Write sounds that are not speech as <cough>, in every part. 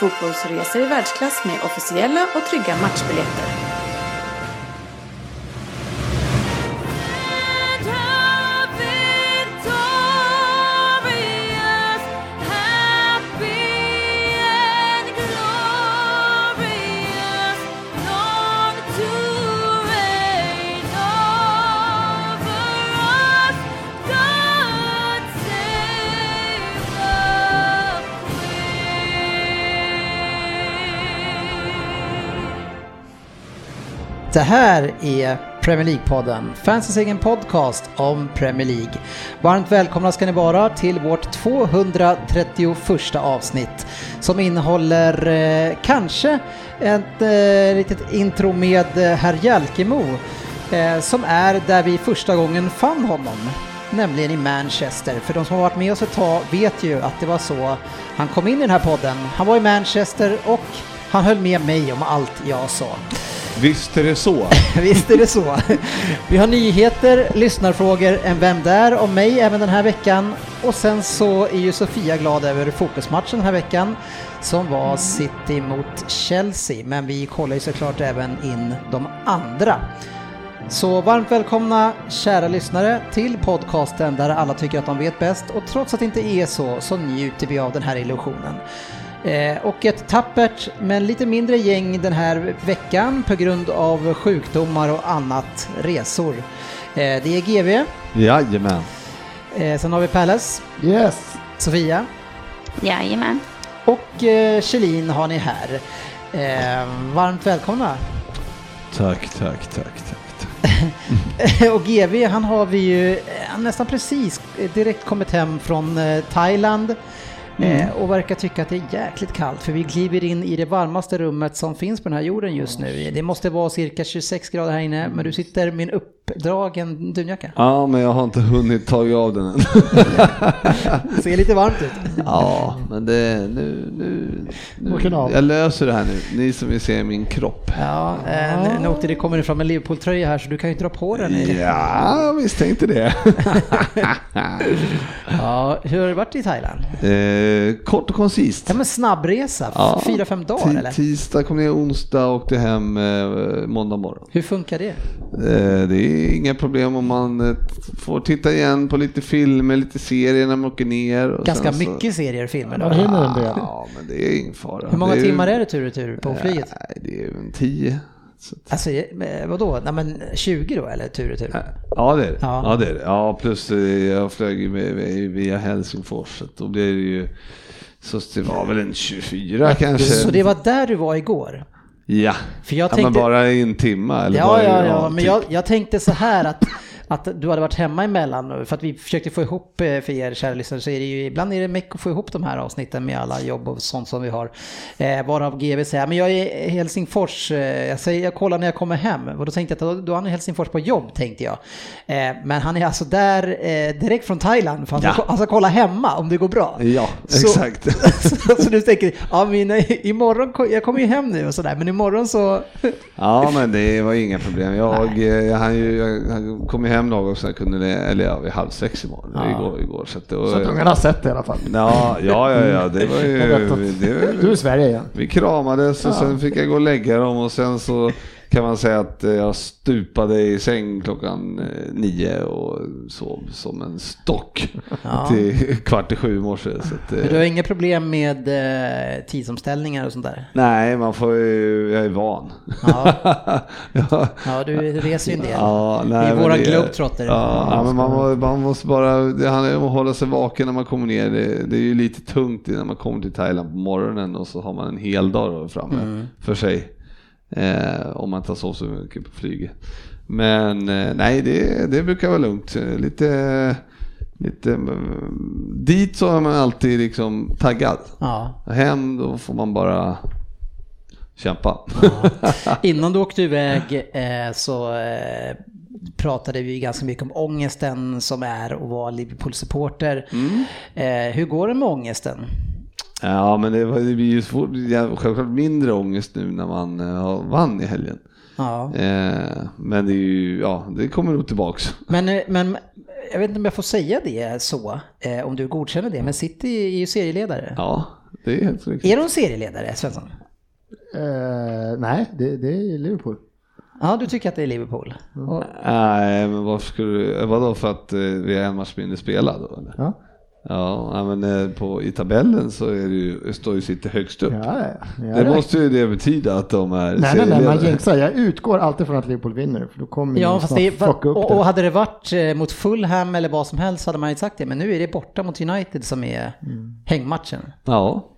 fotbollsresor i världsklass med officiella och trygga matchbiljetter. Det här är Premier League-podden, fansens egen podcast om Premier League. Varmt välkomna ska ni vara till vårt 231 avsnitt som innehåller eh, kanske ett eh, litet intro med eh, herr Jalkemo eh, som är där vi första gången fann honom nämligen i Manchester. För de som har varit med oss ett tag vet ju att det var så han kom in i den här podden. Han var i Manchester och han höll med mig om allt jag sa. Visst är det så. <laughs> Visst är det så. Vi har nyheter, lyssnarfrågor, en Vem där? om mig även den här veckan. Och sen så är ju Sofia glad över fokusmatchen den här veckan som var City mot Chelsea. Men vi kollar ju såklart även in de andra. Så varmt välkomna kära lyssnare till podcasten där alla tycker att de vet bäst och trots att det inte är så så njuter vi av den här illusionen. Eh, och ett tappert men lite mindre gäng den här veckan på grund av sjukdomar och annat resor. Eh, det är GV. Jajamän. Eh, sen har vi Palace. Yes. Sofia. Jajamän. Och Kjellin har ni här. Varmt välkomna. Tack, tack, tack, tack. <laughs> och GV han har vi ju nästan precis direkt kommit hem från eh, Thailand. Mm. Eh, och verkar tycka att det är jäkligt kallt för vi kliver in i det varmaste rummet som finns på den här jorden just nu. Det måste vara cirka 26 grader här inne men du sitter med en uppdragen dunjacka. Ja, men jag har inte hunnit ta av den än. <laughs> Ser lite varmt ut. Ja, men det, nu, nu, nu jag löser det här nu. Ni som vill se min kropp. Ja, eh, nu åkte det kommer fram en Liverpool-tröja här så du kan ju dra på den. Ja, jag misstänkte det. <laughs> ja, hur har det varit i Thailand? Eh, kort och koncist. Ja, men snabbresa, ja, fyra, fem dagar eller? Tisdag kom ner onsdag och åkte hem eh, måndag morgon. Hur funkar det? Eh, det är inga problem om man eh, får titta igen på lite filmer, lite serier när man åker ner. Ganska mycket så... serier och filmer då? Ja, ja, men det är ingen fara. Hur många timmar är det tur och retur på flyget? Nej, det är en tio. Alltså vadå, Nej, men 20 då eller tur och tur? Ja det är det. Ja. ja, det, är det. ja plus eh, jag flög med, med, via Helsingfors så då blir det ju så det var väl en 24 kanske. Så det var där du var igår? Ja, För jag tänkte... ja, men bara en timme eller Ja, ja, ja, men typ. jag, jag tänkte så här att att du hade varit hemma emellan. För att vi försökte få ihop, eh, för er kära lyssnare, så är det ju ibland är det mycket att få ihop de här avsnitten med alla jobb och sånt som vi har. Eh, varav GV säger, men jag är i Helsingfors, eh, jag, säger, jag kollar när jag kommer hem. Och då tänkte jag att då, är han i Helsingfors på jobb, tänkte jag. Eh, men han är alltså där eh, direkt från Thailand, för han ska, ja. han ska kolla hemma om det går bra. Ja, så, exakt. <laughs> så, så, du tänker, ja men imorgon, jag kommer ju hem nu och sådär, men imorgon så... ja, men det var inga problem. Jag, <laughs> eh, jag, han, jag, han kom ju hem någon så jag kunde, eller ja, vid halv sex imorgon, ja. igår. igår så att, det var, så att ungarna har sett det i alla fall? Ja, ja, ja, ja det <laughs> var ju... Det var, du är i Sverige igen. Vi kramades och ja. sen fick jag gå och lägga dem och sen så kan man säga att jag stupade i säng klockan eh, nio och sov som en stock ja. till kvart i sju i morse. Så att, du har inga problem med eh, tidsomställningar och sånt där? Nej, man får ju, jag är van. Ja, <laughs> ja. ja du reser ju en del. Ja, nej, I våra globetrotter. Ja, ja, men man, man måste bara, det handlar om att hålla sig vaken när man kommer ner. Det, det är ju lite tungt när man kommer till Thailand på morgonen och så har man en hel dag framme mm. för sig. Eh, om man inte sov så mycket på flyget. Men eh, nej, det, det brukar vara lugnt. Lite, lite, mm, dit så är man alltid liksom taggad. Ja. Hem då får man bara kämpa. <laughs> Innan du åkte iväg eh, så eh, pratade vi ganska mycket om ångesten som är att vara Liverpool-supporter. Eh, hur går det med ångesten? Ja, men det, var, det blir ju svårt, självklart mindre ångest nu när man eh, vann i helgen. Ja. Eh, men det är ju, ja, det kommer nog tillbaks. Men, eh, men jag vet inte om jag får säga det så, eh, om du godkänner det, men City är ju serieledare. Ja, det är helt riktigt. Är de serieledare, Svensson? Eh, nej, det, det är Liverpool. Ja, du tycker att det är Liverpool? Nej, men varför skulle du, vadå för att eh, vi har en match mindre spelad då eller? Ja, Ja, men eh, på, i tabellen så är det ju, står ju City högst upp. ja, ja. det måste ju det betyda att de är Nej, nej, nej, man jinxar. Jag utgår alltid från att Liverpool vinner, för då kommer ja, fast det upp och, det. och hade det varit eh, mot Fulham eller vad som helst hade man ju sagt det, men nu är det borta mot United som är hängmatchen. Ja,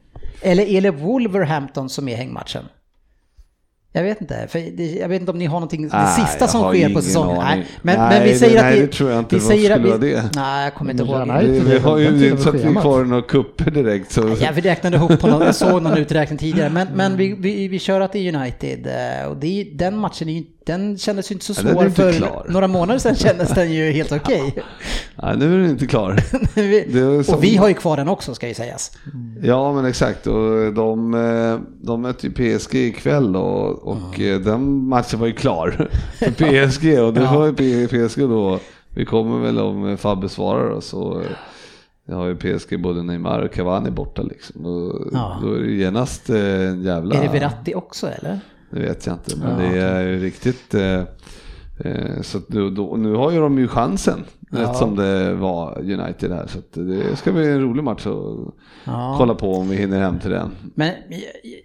Eller är det Wolverhampton som är hängmatchen? Jag vet inte, för det, jag vet inte om ni har någonting, det Nej, sista jag som har sker på säsongen. Nej, men, Nej, men vi det- säger nej, att det tror jag inte. Vi säger att vi, det det? Nej, jag kommer inte Men ihåg. det, Nej, vi har ju det inte så att vi i några kupper direkt. Så. Ja, vi räknade ihop på någon, jag såg någon <laughs> uträkning tidigare, men, men vi, vi, vi kör att det är United eh, och det är, den matchen är ju, den kändes ju inte så Ja, svår inte för klar. några månader sedan kändes den ju helt <laughs> okej. Nej, nu är den inte klar. <laughs> Vi- som- och vi har ju kvar den också ska ju sägas. Ja, men exakt. Och de, eh, de möter ju PSG ikväll då, och eh, den matchen var ju klar <laughs> för PSG. Och det Ja. var ju PSG då. Vi kommer väl om eh, Fabbe svarar och så. Jag har ju PSG både Neymar och Cavani borta liksom. Och Ja. Då är det genast en jävla... Är det Verratti också eller? Det vet jag inte, men det är ju riktigt... Eh, eh, så nu, då, nu har ju de ju chansen, Ja. rätt som det var United här. Så att det ska bli en rolig match att Ja. kolla på om vi hinner hem till den. Men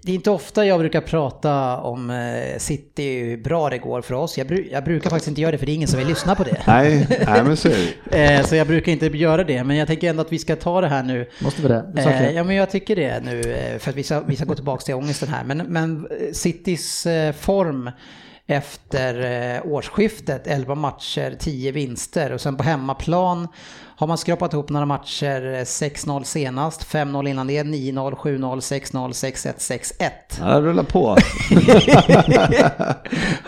det är inte ofta jag brukar prata om eh, City, hur bra det går för oss. Jag, bru- jag brukar faktiskt inte göra det för det är ingen som vill lyssna på det. <laughs> Nej, nej men så <laughs> Eh, Så jag brukar inte göra det, men jag tänker ändå att vi ska ta det här nu. Måste vi det? Eh, jag. ja, men jag tycker det nu, för att vi ska, vi ska gå tillbaka till ångesten här. Men, men Citys form efter eh, årsskiftet, 11 matcher, 10 vinster och sen på hemmaplan har man skrapat ihop några matcher, eh, 6-0 senast, 5-0 innan det, 9-0, 7-0, 6-0, 6-1, 6-1. Ja, rulla på. <laughs>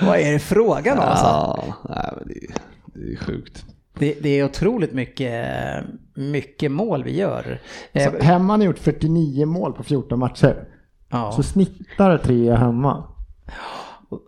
Vad är det frågan om? Alltså? Ja, nej, det, är- det är sjukt. Det, det är otroligt mycket, mycket mål vi gör. Eh, Så hemma har ni gjort 49 mål på 14 matcher. ja. Så snittar tre hemma.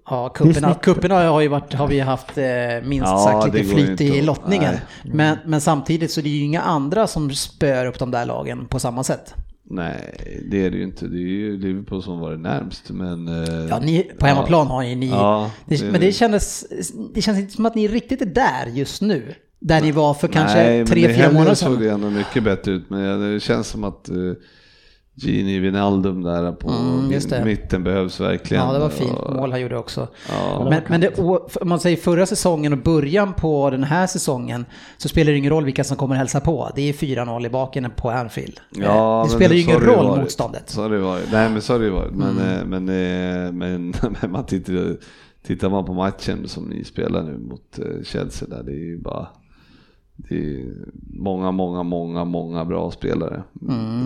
Ja, Det snitt. kupperna har, ju varit, har vi haft eh, minst Ja, sagt det lite flyt i lottningen. nej. Men, men samtidigt så är det ju inga andra som spör upp de där lagen på samma sätt. Nej, det är det ju inte. Det är ju Liverpool som var det närmst. Men, eh, Ja, ni, på hemmaplan har ju ni... Ja, det, det- men det kändes, det känns inte som att ni riktigt är där just nu. Där ni var för kanske Nej, men tre, i fyra helgen månader såg sedan. det ändå mycket bättre ut. Men det känns som att uh, Gini Wijnaldum där på Mm, mitten behövs verkligen. Ja, det var fint mål han gjorde också. Ja. Men, men det, om man säger förra säsongen och början på den här säsongen så spelar det ingen roll vilka som kommer hälsa på. Det är 4-0 i baken på Anfield. Ja, Eh, det spelar ju ingen roll varit. motståndet. Så har det varit. Nej, men så har det varit. Men, Mm. eh, men, eh, men, <laughs> men man tittar, tittar man på matchen som ni spelar nu mot Chelsea där, det är ju bara det är många, många, många, många bra spelare.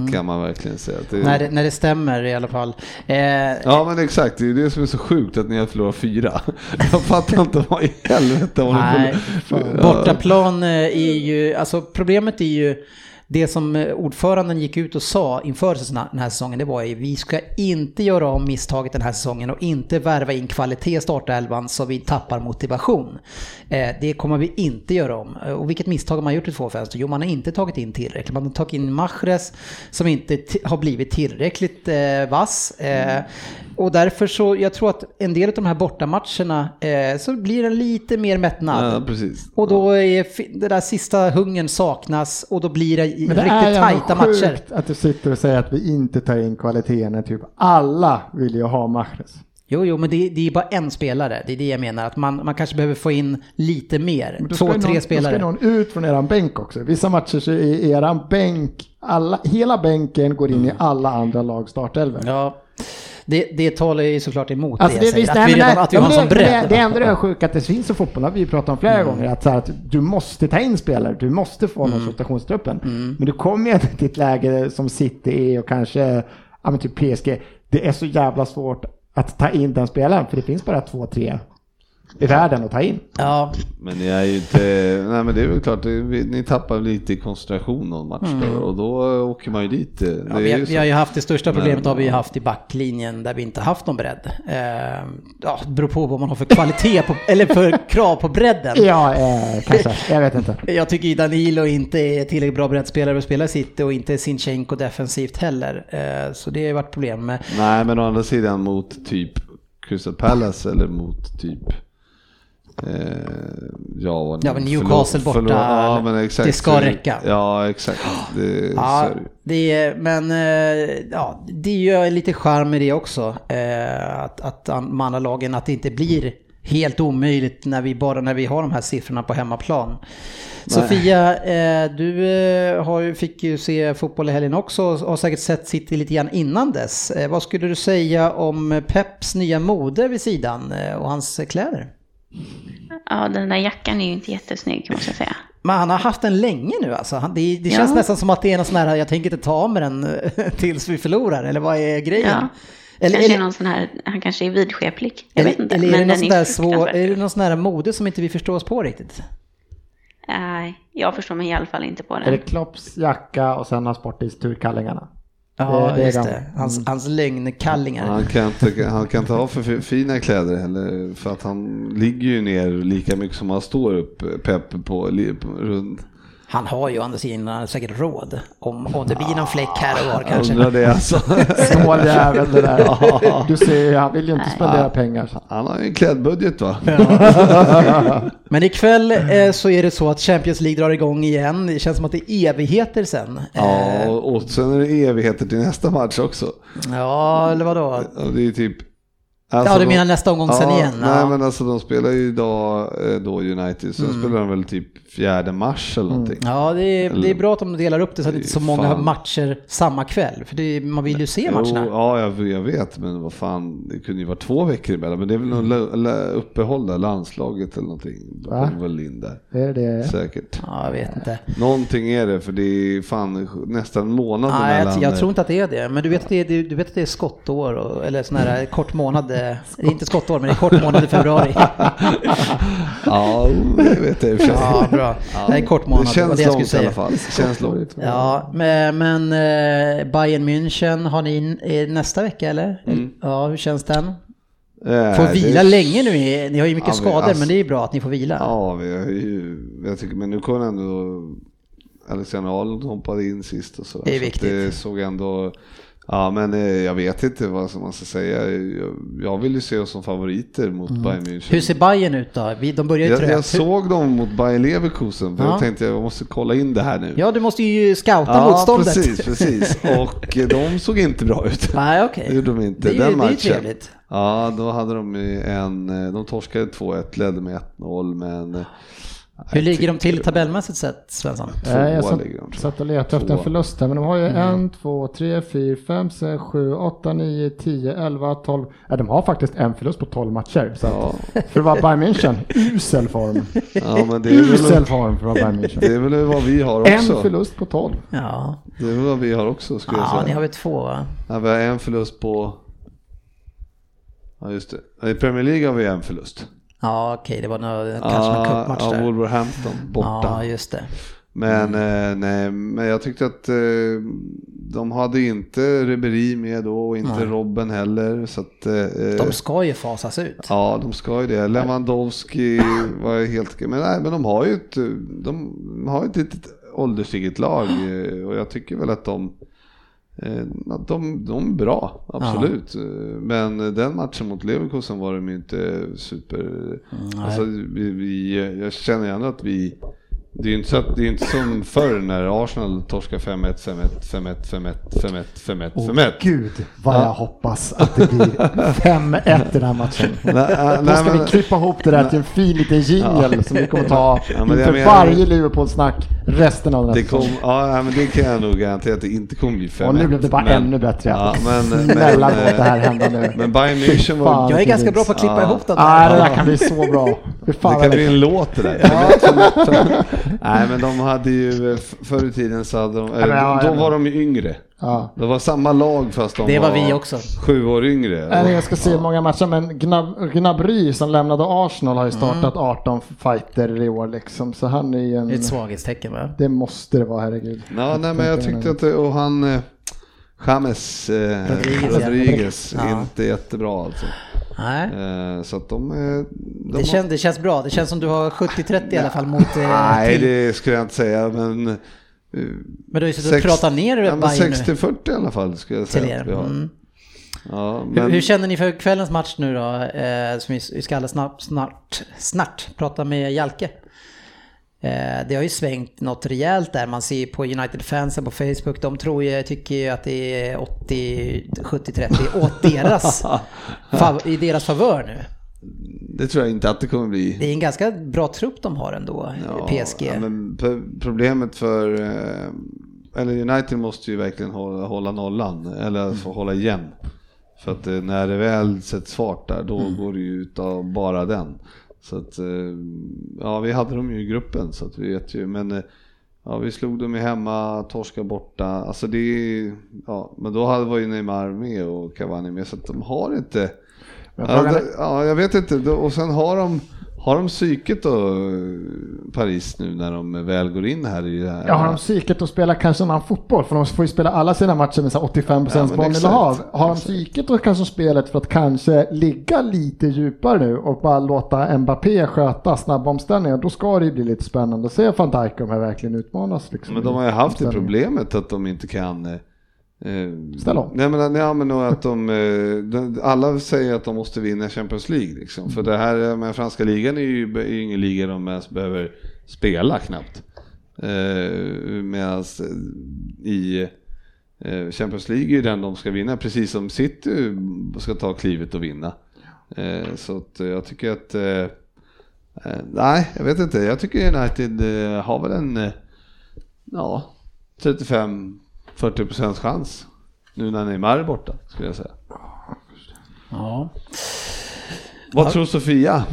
Det kan man verkligen säga. Det, Mm. När det, när det stämmer i alla fall. Eh, Ja men exakt, det är det som är så sjukt att ni har förlorat fyra. <laughs> Jag fattar inte vad i helvete nej, förlorat. bortaplan eh, är ju, alltså problemet är ju det som eh, ordföranden gick ut och sa inför den här säsongen, det var ju vi ska inte göra om misstaget den här säsongen och inte värva in kvalitet i startelvan så vi tappar motivation. Eh, Det kommer vi inte göra om. Eh, Och vilket misstag har man gjort i två fönster? Jo, man har inte tagit in tillräckligt. Man har tagit in Mahrez som inte har blivit tillräckligt vass. Eh, Och därför så, jag tror att en del av de här bortamatcherna så blir det lite mer mättnad. Ja. Och då är det där sista hungern saknas och då blir det i- Men det riktigt är tajta matcher. att du sitter och säger att vi inte tar in kvaliteten när typ alla vill ju ha Mahrez. Jo, jo, men det, det är bara en spelare. Det är det jag menar. Att man, man kanske behöver få in lite mer. Två, tre någon, spelare. Då ska någon ut från eran bänk också. Vissa matcher så är eran bänk, alla, hela bänken går in i alla andra lag startelvor. Ja, det, det talar ju såklart emot Alltså det jag det, säger. visst, Att vi, redan, det- att vi har en sån det, det, bredd. det är ändå det sjuka att det finns i fotboll, har vi ju pratat om flera Mm. gånger, att, så här, att du måste ta in spelare, du måste få Mm. någon rotationstruppen. Men du kommer ju till ett läge som City är och kanske, ja men typ PSG, det är så jävla svårt att ta in den spelaren, för det finns bara två, tre i världen att ta in. Ja, Men ni är ju inte, nej men det är väl klart, ni tappar lite i koncentration någon match då, och då åker man ju dit. Det Mm. Ja, är vi, ju har, vi har ju haft det största problemet Men- har vi ju haft i backlinjen där vi inte haft någon bredd. Eh, ja, det beror på vad man har för kvalitet på, <laughs> eller för krav på bredden. Ja, eh, kanske. Jag vet inte. <laughs> Jag tycker ju Danilo inte är tillräckligt bra breddspelare att spela City och inte Sinchenko defensivt heller. Eh, så det har varit problem med. Nej men å andra sidan mot typ Crystal Palace eller mot typ ja, Ja, men Newcastle förlor- borta, ja, men exakt. det ska räcka. Ja exakt, det, <gasps> Ja, det. är, men eh, ja, det är ju lite charm med det också. Eh, att, att de andra lagen, att det inte blir helt omöjligt när vi bara när vi har de här siffrorna på hemmaplan. Sofia, eh, du eh, har, ju- fick ju se fotboll i helgen också och har säkert sett City lite grann innan dess. Eh, vad skulle du säga om Peps nya mode vid sidan eh, och hans kläder? Ja, den där jackan är ju inte jättesnygg måste jag säga. Men han har haft den länge nu alltså. Det, det känns Ja. nästan som att det är någon sån här, jag tänker inte ta av mig den eh, <laughs> tills vi förlorar, eller vad är grejen? Ja. Eller, kanske är eller, någon sån här, han kanske är vidskeplig. Jag vet eller, inte. eller är det någon den sån där svår, är det någon sån här mode som inte vi förstår oss på riktigt? Nej, jag förstår mig i alla fall inte på Är det den. Klopps jacka och sen har Sportis turkallingarna? Ja, Det- det är just de. det. Hans, hans lögnkallingar. Han kan, inte, han kan inte ha för fi- fina kläder heller för att han ligger ju ner lika mycket som han står upp pepp på, rund. Han har ju å andra sidan säkert råd. Om, om det blir någon fläck här och var kanske. undrar det alltså. <laughs> Snål jävel det där. Du ser ju, han vill ju inte spendera pengar. så. Han har ju en klädbudget va? <laughs> Men ikväll eh, så är det så att Champions League drar igång igen. Det känns som att det är evigheter sen. Ja, Eh, och och sen är det evigheter till nästa match också. ja eller vadå? Det är typ... alltså Ja, du de- menar nästa omgång sen igen? Nej Ja. men alltså de spelar ju idag eh, då United, sen Mm. spelar de väl typ fjärde mars eller någonting. Ja, det är, det är bra att de delar upp det så att det inte är så många Fan. matcher samma kväll. För det, man vill ju se matcherna. Jo, ja, jag, jag vet, men vad fan, det kunde ju vara två veckor emellan. Men det är väl Mm. la- uppehåll där, landslaget eller någonting. Va? kommer väl in där. Det är det. Säkert. Ja, jag vet inte. Någonting är det, för det är fan nästan en månad Nej, jag, emellan. jag tror inte att det är det. Men du vet att det är, du vet att det är skottår, och, eller sån här kort månad. eh, Det är inte skottår, men det är kort månad i februari. <laughs> Ja, det vet jag i och för sig. Ja, bra. Det är kort månad, Det det känns det jag skulle långt i säga. alla fall. Det känns långt. <laughs> Ja, men, men eh, Bayern München har ni eh, nästa vecka eller? Ja, hur känns den? Eh, Får det- vila länge nu, ni har ju mycket Ja, men skador alltså- men det är bra att ni får vila. Ja, vi har ju, jag tycker, men nu kommer ändå Alexander Arnold hoppade in sist och så. Det är så viktigt. Det såg ändå, ja men eh, jag vet inte vad som man ska säga. Jag, jag vill ju se oss som favoriter mot Bayern München. Mm. Hur ser Bayern ut då? Vi, de börjar ju jag, trögt. jag såg dem mot Bayer Leverkusen för Ja. jag tänkte jag måste kolla in det här nu. Ja, du måste ju scouta Ja, motståndet. precis, precis. <laughs> Och eh, de såg inte bra ut. Nej, okej. Det gjorde de inte. Det är ju- den det är ju matchen. trevligt. Ja, då hade de en, eh, de torskade 2-1, ledde med 1-0 men... Hur jag ligger de till tabellmässigt sett, Svensson? Nej, jag satt, jag. satt och letade efter en förlust här, men de har ju Mm. en, två, tre, fyra, fem, sex, sju, åtta, nio, tio, elva, tolv. Ja, de har faktiskt en förlust på tolv matcher. Så Ja. för att vara Bayern München, usel form. Ja, men det är Usel väl, form för att vara Bayern det München. är väl vad vi har En också. förlust på tolv. Ja, Det är väl vad vi har också skulle jag ja säga. ni har väl två va? Ja, vi har en förlust på... Ja, just det. I Premier League har vi en förlust. Ja, okej, det var nog, kanske någon cupmatch ja, där. Wolverhampton borta. Ja, just det. Men, eh, nej, men jag tyckte att eh, de hade inte Ribéry med då och inte Nej. Robben heller. Så att, eh, De ska ju fasas ut. Ja, de ska ju det. Lewandowski var ju helt... Men, nej, men de har ju ett, de har ju ett litet ålderstiget lag <gasps> och jag tycker väl att de, de, de är bra, absolut. Eh, Men den matchen mot Leverkusen var de ju inte super... Alltså, vi, vi, jag känner gärna att vi... Det är ju inte, så att, det är inte som förr när Arsenal torskar 5-1, 5-1, 5-1, 5-1, 5-1, 5-1, Åh 5-1. gud vad jag hoppas att det blir 5-1 i den här matchen. <laughs> Nej, nej, Då ska men- vi klippa ihop det där till en fin liten jingle som vi kommer ta Ja, men inför menar- varje Liverpool-snack resten av den här Det, kom, ja, nej, men det kan jag nog garantera att det inte kommer bli 5 Och nu blev det bara ännu bättre. Ja, men, Snälla men, låt det här eh, hända nu. Men Bayern München var... Fan. Jag är ganska bra på att klippa Ja. ihop den Nej, det där. där kan bli så bra. Det kan bli en låt det där. Nej men de hade ju, f- förr i tiden så hade de, eller, men ja, då var de ju yngre. Ja. Det var samma lag fast de Det var vi också. sju år yngre. Nej, jag ska se många matcher, men Gnab- Gnabry som lämnade Arsenal har ju startat 18 fighter i år liksom, så han är ju en... Ett svaghetstecken va? Det måste det vara, herregud. Ja, nej, men jag tyckte att det, och han eh, James eh, Rodriguez. Rodriguez Ja. inte jättebra alltså. Nej. Eh, så att de, eh, de Det, har- kän, det känns bra. Det känns som du har 70-30 i alla fall mot... Eh, Nej, till. det skulle jag inte säga, men... Men du har ju suttit och pratat ner ja, Bayern nu 60-40 i alla fall skulle jag till säga er. att vi har. Mm. Ja, Hur, men, hur känner ni för kvällens match nu då? Eh, som vi, vi ska alldeles snart, snart, snart prata med Jalke. Eh, det har ju svängt något rejält där. Man ser ju på United-fansen på Facebook. De tror ju, tycker ju att det är 80, 70-30 åt deras, <laughs> i deras favör nu. det tror jag inte att det kommer bli. Det är en ganska bra trupp de har ändå, PSG. Ja, men p- problemet för, eh, eller United måste ju verkligen hålla, hålla nollan, eller få hålla igen. För att eh, när det väl sätts fart där, då går det ju ut av bara den. Så att, eh, ja vi hade dem ju i gruppen så att vi vet ju, men eh, ja, vi slog dem ju hemma, torska borta, alltså det är, ja, men då hade- var ju Neymar med och Cavani med så att de har inte, Men ja, ja jag vet inte, och sen har de har de psyket då, Paris nu när de väl går in här i det här? Ja, har de psyket att spela kanske en annan fotboll? För de får ju spela alla sina matcher med så här 85% Ja, men bollinnehav. exakt. Har de psyket och kanske spelet för att kanske ligga lite djupare nu och bara låta Mbappé sköta snabba omställningar, då ska det ju bli lite spännande att se van Dijk om han verkligen utmanas. Liksom, Men de har ju haft det problemet att de inte kan eh, eh, Ställa om. Nej men, nej, men att de, eh, de, alla säger att de måste vinna Champions League liksom. För det här med franska ligan är ju är ju ingen liga de ens behöver spela knappt. Eh, Medan i eh, Champions League är ju den de ska vinna, precis som City ska ta klivet och vinna. Eh, så att jag tycker att eh, eh, Nej, jag vet inte. Jag tycker United eh, har väl en eh, ja, 35-40% chans nu när Neymar är borta, skulle jag säga. Ja. Vad tror Sofia?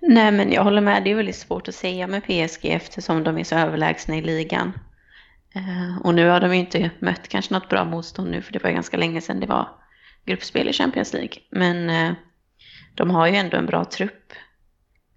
Nej, men jag håller med. Det är väldigt svårt att säga med PSG eftersom de är så överlägsna i ligan. Eh, och nu har de ju inte mött kanske något bra motstånd nu, för det var ganska länge sedan det var gruppspel i Champions League. Men eh, de har ju ändå en bra trupp.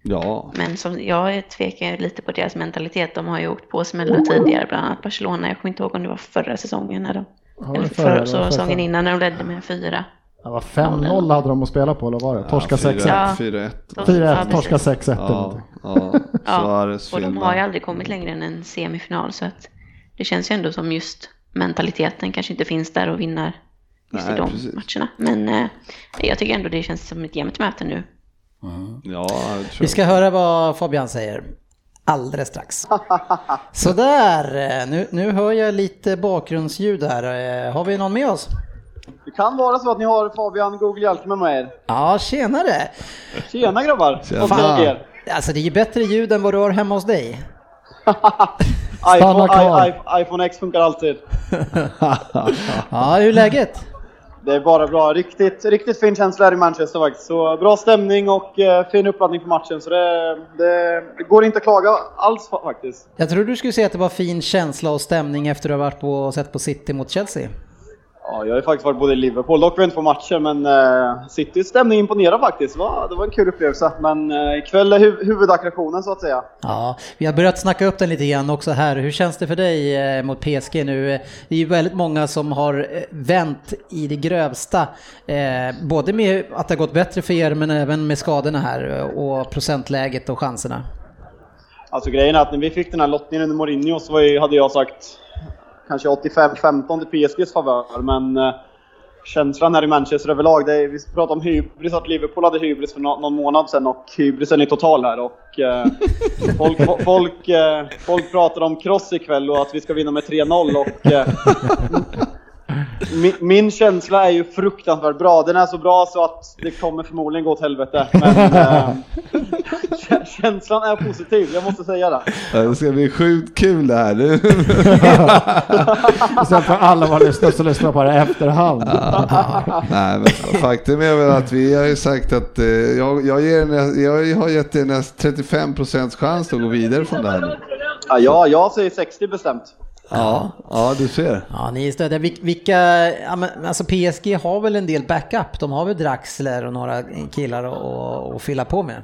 Ja, Men som, jag tvekar lite på deras mentalitet. De har ju åkt på smällar tidigare, bland annat Barcelona. Jag kommer inte ihåg om det var förra säsongen. När de, Ja, det eller var förra, förra, det var förra. säsongen innan när de ledde med fyra. Ja, vad 5-0 hade de att spela på, eller var det? Torska 6-1. Ja. 4-1. Ja, 4-1, torska precis. 6-1 eller Ja, ja, Ja, och de har ju aldrig kommit längre än en semifinal så att det känns ju ändå som just mentaliteten kanske inte finns där och vinner just Nej, i de precis. matcherna. Men eh, jag tycker ändå det känns som ett jämnt möte nu. Ja, jag tror Vi ska höra vad Fabian säger alldeles strax. <laughs> Sådär, eh, nu, nu hör jag lite bakgrundsljud här. Eh, Har vi någon med oss? Det kan vara så att ni har Fabian Google Hjalke med er. Ja, tjenare! Tjena grabbar! Tjena. Alltså det är ju bättre ljud än vad du har hemma hos dig. <laughs> iPhone. I, I, iPhone X funkar alltid. <laughs> Ja, hur är läget? Det är bara bra. Riktigt, riktigt fin känsla här i Manchester faktiskt. Så bra stämning och eh, fin uppladdning för matchen. Så det, det, det går inte att klaga alls faktiskt. Jag tror du skulle säga att det var fin känsla och stämning efter att du har varit på sett på City mot Chelsea. Ja, jag har ju faktiskt varit både i Liverpool, dock inte på matcher, men eh, Citys stämning imponerar faktiskt. Det var, det var en kul upplevelse. Men eh, ikväll är hu huvudattraktionen så att säga. Ja, vi har börjat snacka upp den lite grann också här. Hur känns det för dig eh, mot PSG nu? Det är ju väldigt många som har eh, vänt i det grövsta. Eh, både med att det har gått bättre för er men även med skadorna här och procentläget och chanserna. Alltså grejen är att när vi fick den här lottningen under Mourinho så ju, hade jag sagt kanske 85-15 till PSGs favör, men eh, känslan här i Manchester överlag, det är, vi pratade om hybris, att Liverpool hade hybris för nå- någon månad sedan och hybrisen är total här och eh, <laughs> folk, folk, eh, folk pratar om kross ikväll och att vi ska vinna med 3-0 och eh, min, min känsla är ju fruktansvärt bra. Den är så bra så att det kommer förmodligen gå åt helvete. Men kä- <laughs> känslan är positiv, jag måste säga det. Det ska bli sjukt kul det här. <laughs> Nu. Och sen för alla våra lyssnare som lyssnar på det efterhand. <laughs> Nej, men faktum är väl att vi har ju sagt att eh, jag, jag, ger, jag har gett dig näst 35 procents chans att gå vidare från det här nu. Ja, jag, jag säger 60 bestämt. Ja, ja du ser. Ja, ni är stödiga. Vil- Vilka, alltså PSG har väl en del backup. De har väl Draxler och några killar att- fylla på med.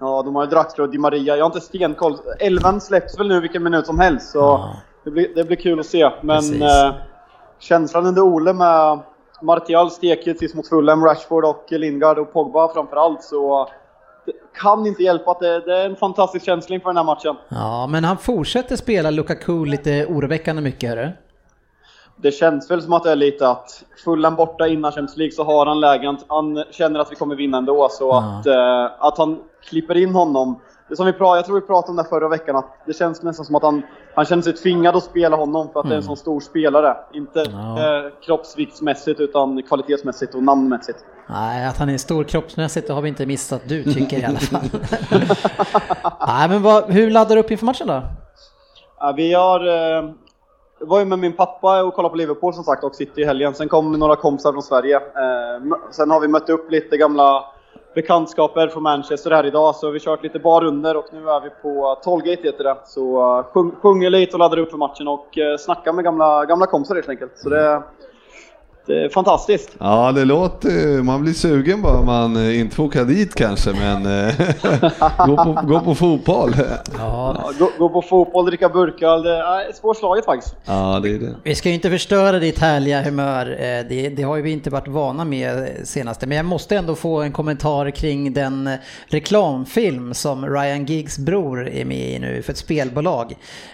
Ja, de har ju Draxler och Di Maria. Jag har inte stenkoll. Elvan släpps väl nu vilken minut som helst, så Ja. det, blir, det blir kul att se. Men eh, känslan under Ole med Martial stekigt sist mot Fulham, Rashford och Lingard och Pogba framförallt, så kan inte hjälpa att det, det är en fantastisk känsla inför den här matchen. Ja, men han fortsätter spela Lukaku lite oroväckande mycket, hörru. Det känns väl som att det är lite att Fulham borta innan Champions League så har han lägen, han känner att vi kommer vinna ändå, så Ja. att, eh, att han klipper in honom. Det som vi pratade, jag tror vi pratade om det förra veckan, att det känns nästan som att han, han känner sig tvingad att spela honom för att det är en sån stor spelare. Inte Mm. Ja. eh, kroppsviktsmässigt utan kvalitetsmässigt och namnmässigt. Nej, att han är stor kroppsmässigt, det har vi inte missat du tycker i alla fall. <laughs> Nej, men vad, hur laddar du upp inför matchen då? Ja, vi har, eh, var ju med min pappa och kollade på Liverpool som sagt och City i helgen. Sen kom några kompisar från Sverige. Eh, sen har vi mött upp lite gamla bekantskaper från Manchester här idag, så vi kört lite barunder och nu är vi på Tollgate heter det. Så uh, sjung, sjunger lite och laddar upp för matchen och uh, snackar med gamla, gamla kompisar helt enkelt. Så det, fantastiskt. Ja, det låter, man blir sugen bara man eh, inte får åka dit kanske, men eh, <laughs> gå, på, gå på fotboll. <laughs> Ja, Ja, gå, gå på fotboll, dricka burköl, det är svårslaget faktiskt. Ja, det är det. vi ska ju inte förstöra ditt härliga humör, eh, det, det har ju vi inte varit vana med senaste, men jag måste ändå få en kommentar kring den eh, reklamfilm som Ryan Giggs bror är med i nu för ett spelbolag,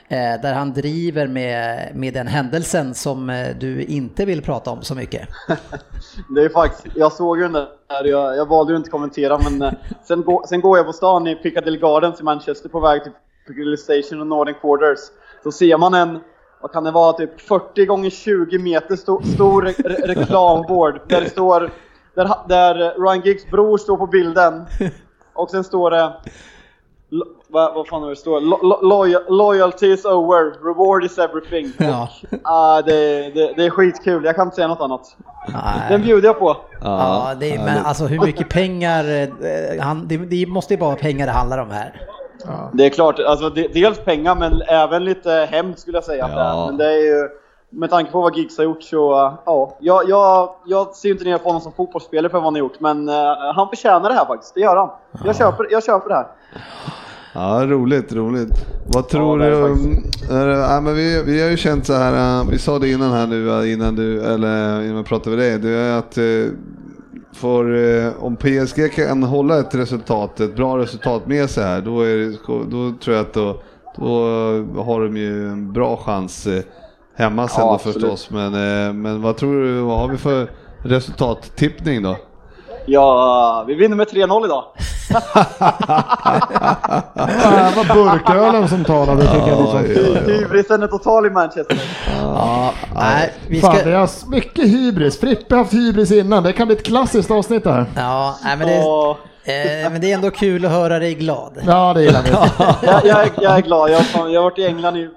eh, där han driver med, med den händelsen som eh, du inte vill prata om så mycket. <laughs> Det är faktiskt, jag såg ju den där, jag, jag valde ju inte kommentera men eh, sen, gå, sen går jag på stan i Piccadilly Gardens i Manchester på väg till Piccadilly Station och Northern Quarters. Så ser man en, vad kan det vara, typ 40 gånger 20 meter sto, stor re, re, reklamboard där det står, där, där Ryan Giggs bror står på bilden. <laughs> Och sen står det, vad, vad fan är det står? Lo, lo, loyal, loyalty is over, reward is everything. <laughs> Ja. Ah, det, det, det är skitkul, jag kan inte säga något annat. Nej. Den bjuder jag på. Ja, det, är- men alltså hur mycket pengar, eh, han, det, det måste ju bara vara pengar det handlar om här. Det är klart, alltså de, dels pengar men även lite hämnd skulle jag säga. Ja. Men det är ju, med tanke på vad Giggs har gjort så, uh, ja. Jag, jag, jag ser inte ner på honom som fotbollsspelare för vad han har gjort, men uh, han förtjänar det här faktiskt. Det gör han. Jag, köper, jag köper det här. Ja, roligt, roligt. Vad tror är du? ja, men vi, vi har ju känt så här, eh, vi sa det innan här nu, eh, innan du, eller innan vi pratade med dig, det är att eh, för, eh, om PSG kan hålla ett resultat, ett bra resultat med sig här, då, är det, då tror jag att då, då har de ju en bra chans eh, hemma sen Ja, då förstås. Men, eh, men vad tror du, vad har vi för resultattippning då? Ja, vi vinner med 3-0 idag. Det var burkölen som talade tycker jag. Ja, Liksom. ja, ja. Hybrisen är total i Manchester. Ja, nej, vi Fan, ska... det är mycket hybris. Frippe har haft hybris innan. Det kan bli ett klassiskt avsnitt det här. Ja, nej, men, det, Och, eh, men det är ändå kul att höra dig glad. Ja, det gillar vi. <laughs> jag, jag, är, jag är glad. Jag, har- jag har varit i England i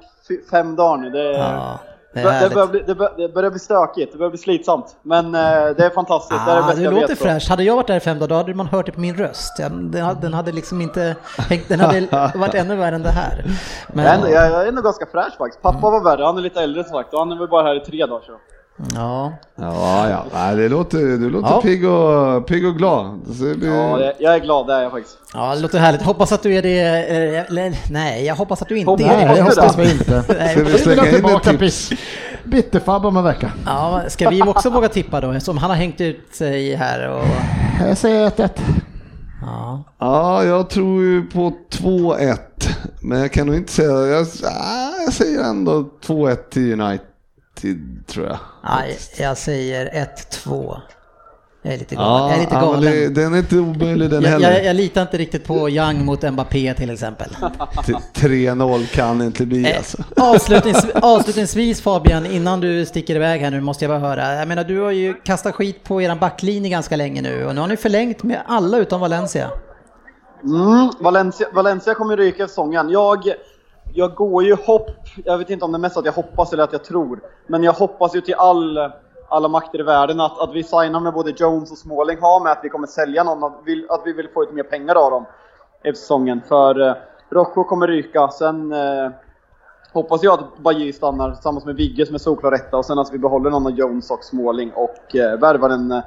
fem dagar nu. Det, Ja, det det, börjar bli, det, bör, det börjar bli stökigt, det börjar bli slitsamt. Men eh, det är fantastiskt, det är det Ah, bästa du jag låter vet. så. fräsch. Hade jag varit där i fem dagar, då hade man hört det på min röst. Den, hade, liksom inte den hade varit ännu värre än det här. Men, Jag är, jag är ändå ganska fräsch faktiskt. Pappa var värre, han är lite äldre som sagt och han är väl bara här i tre dagar så. Ja. Ja, ja. Nej, det låter, du låter Ja. pigg, och, pigg och glad. Blir- Ja, jag, jag är glad, det är jag faktiskt. ja, det låter härligt. Hoppas att du är det. eh, Eller, nej, jag hoppas att du inte Hoppas- är <laughs> Nej, det. måste hoppas vi inte. Ska Nej. vi slänga in ett tips? bit- Bitterfabba om en vecka. Ja, ska vi också våga tippa då? Som han har hängt ut sig här och... Jag säger 1-1. Ja. Ja, jag tror ju på 2-1. Men jag kan nog inte säga, jag, ah, jag säger ändå 2-1 till United tror jag. Nej, jag säger 1-2. Jag är lite galen. jag är lite ja, galen. det, den är inte omöjlig den jag, heller. jag, jag litar inte riktigt på Young mot Mbappé till exempel. T- 3-0 kan inte bli Eh, alltså. Avslutnings, avslutningsvis Fabian, innan du sticker iväg här nu måste jag bara höra. Jag menar du har ju kastat skit på eran backlinje ganska länge nu och nu har ni förlängt med alla utom Valencia. Mm, Valencia, Valencia kommer ryka i säsongen. Jag, jag går ju hopp, jag vet inte om det är mest att jag hoppas eller att jag tror, men jag hoppas ju till all, alla makter i världen att, att vi signar med både Jones och Småling har med att vi kommer sälja någon, att vi, att vi vill få ut mer pengar av dem efter säsongen. För eh, Rojo kommer ryka, sen eh, hoppas jag att Bajy stannar tillsammans med Vigge som är solklar etta och sen att vi behåller någon av Jones och Småling och eh, värvar en eh,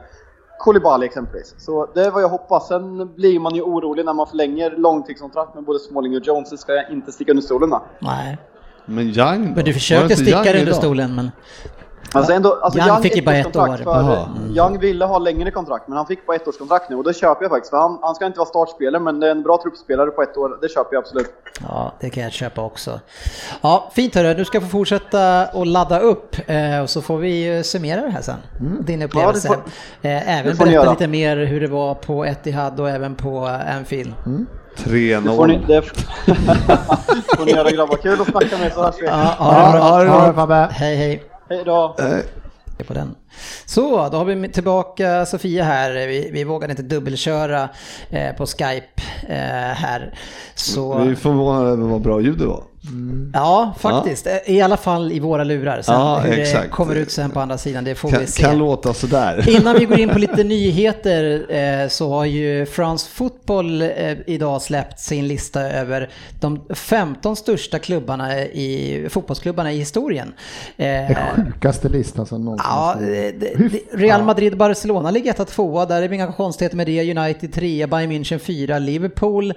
Koulibaly exempelvis. Så det är vad jag hoppas. Sen blir man ju orolig när man förlänger långtidskontrakt med både Småling och Jones. Det ska jag inte sticka under stolen med. Nej, Men Young då? men du försökte inte sticka under idag? stolen men... Alltså ändå, alltså Young Young fick ju bara ett ettårskontrakt år. För, Jaha. Young ville ha längre kontrakt, men han fick bara ettårskontrakt nu och det köper jag faktiskt. För han, han ska inte vara startspelare, men det är en bra truppspelare på ett år. Det köper jag absolut. Ja, det kan jag köpa också. Ja, fint hörru, du ska få fortsätta och ladda upp eh, och så får vi eh, summera det här sen. Din upplevelse. får- eh, även det berätta göra. lite mer hur det var på Etihad och även på Anfield. Det får ni, 3-0. det <laughs> får ni göra grabbar. Kul att snacka med er så hörs vi. Ja, ha det bra. Ja, Ja, ja, Fabbe. Hej hej. Hej då! på den. Så, då har vi tillbaka Sofia här. Vi, vi vågade inte dubbelköra eh, på Skype eh, här. Så, Vi är förvånade över vad bra ljud det var. Ja, faktiskt. Eh, I alla fall i våra lurar. Sen Ja, hur det exakt. kommer ut sen på andra sidan, det får Kan, vi se. kan låta sådär. <laughs> Innan vi går in på lite nyheter eh, så har ju France Football eh, idag släppt sin lista över de 15 största klubbarna i, fotbollsklubbarna i historien. Eh, Det sjukaste listan som någonsin Ja, det, det, Real? Madrid Barcelona ligger etta tvåa, där är det inga konstigheter med det. United trea, Bayern München fyra, Liverpool,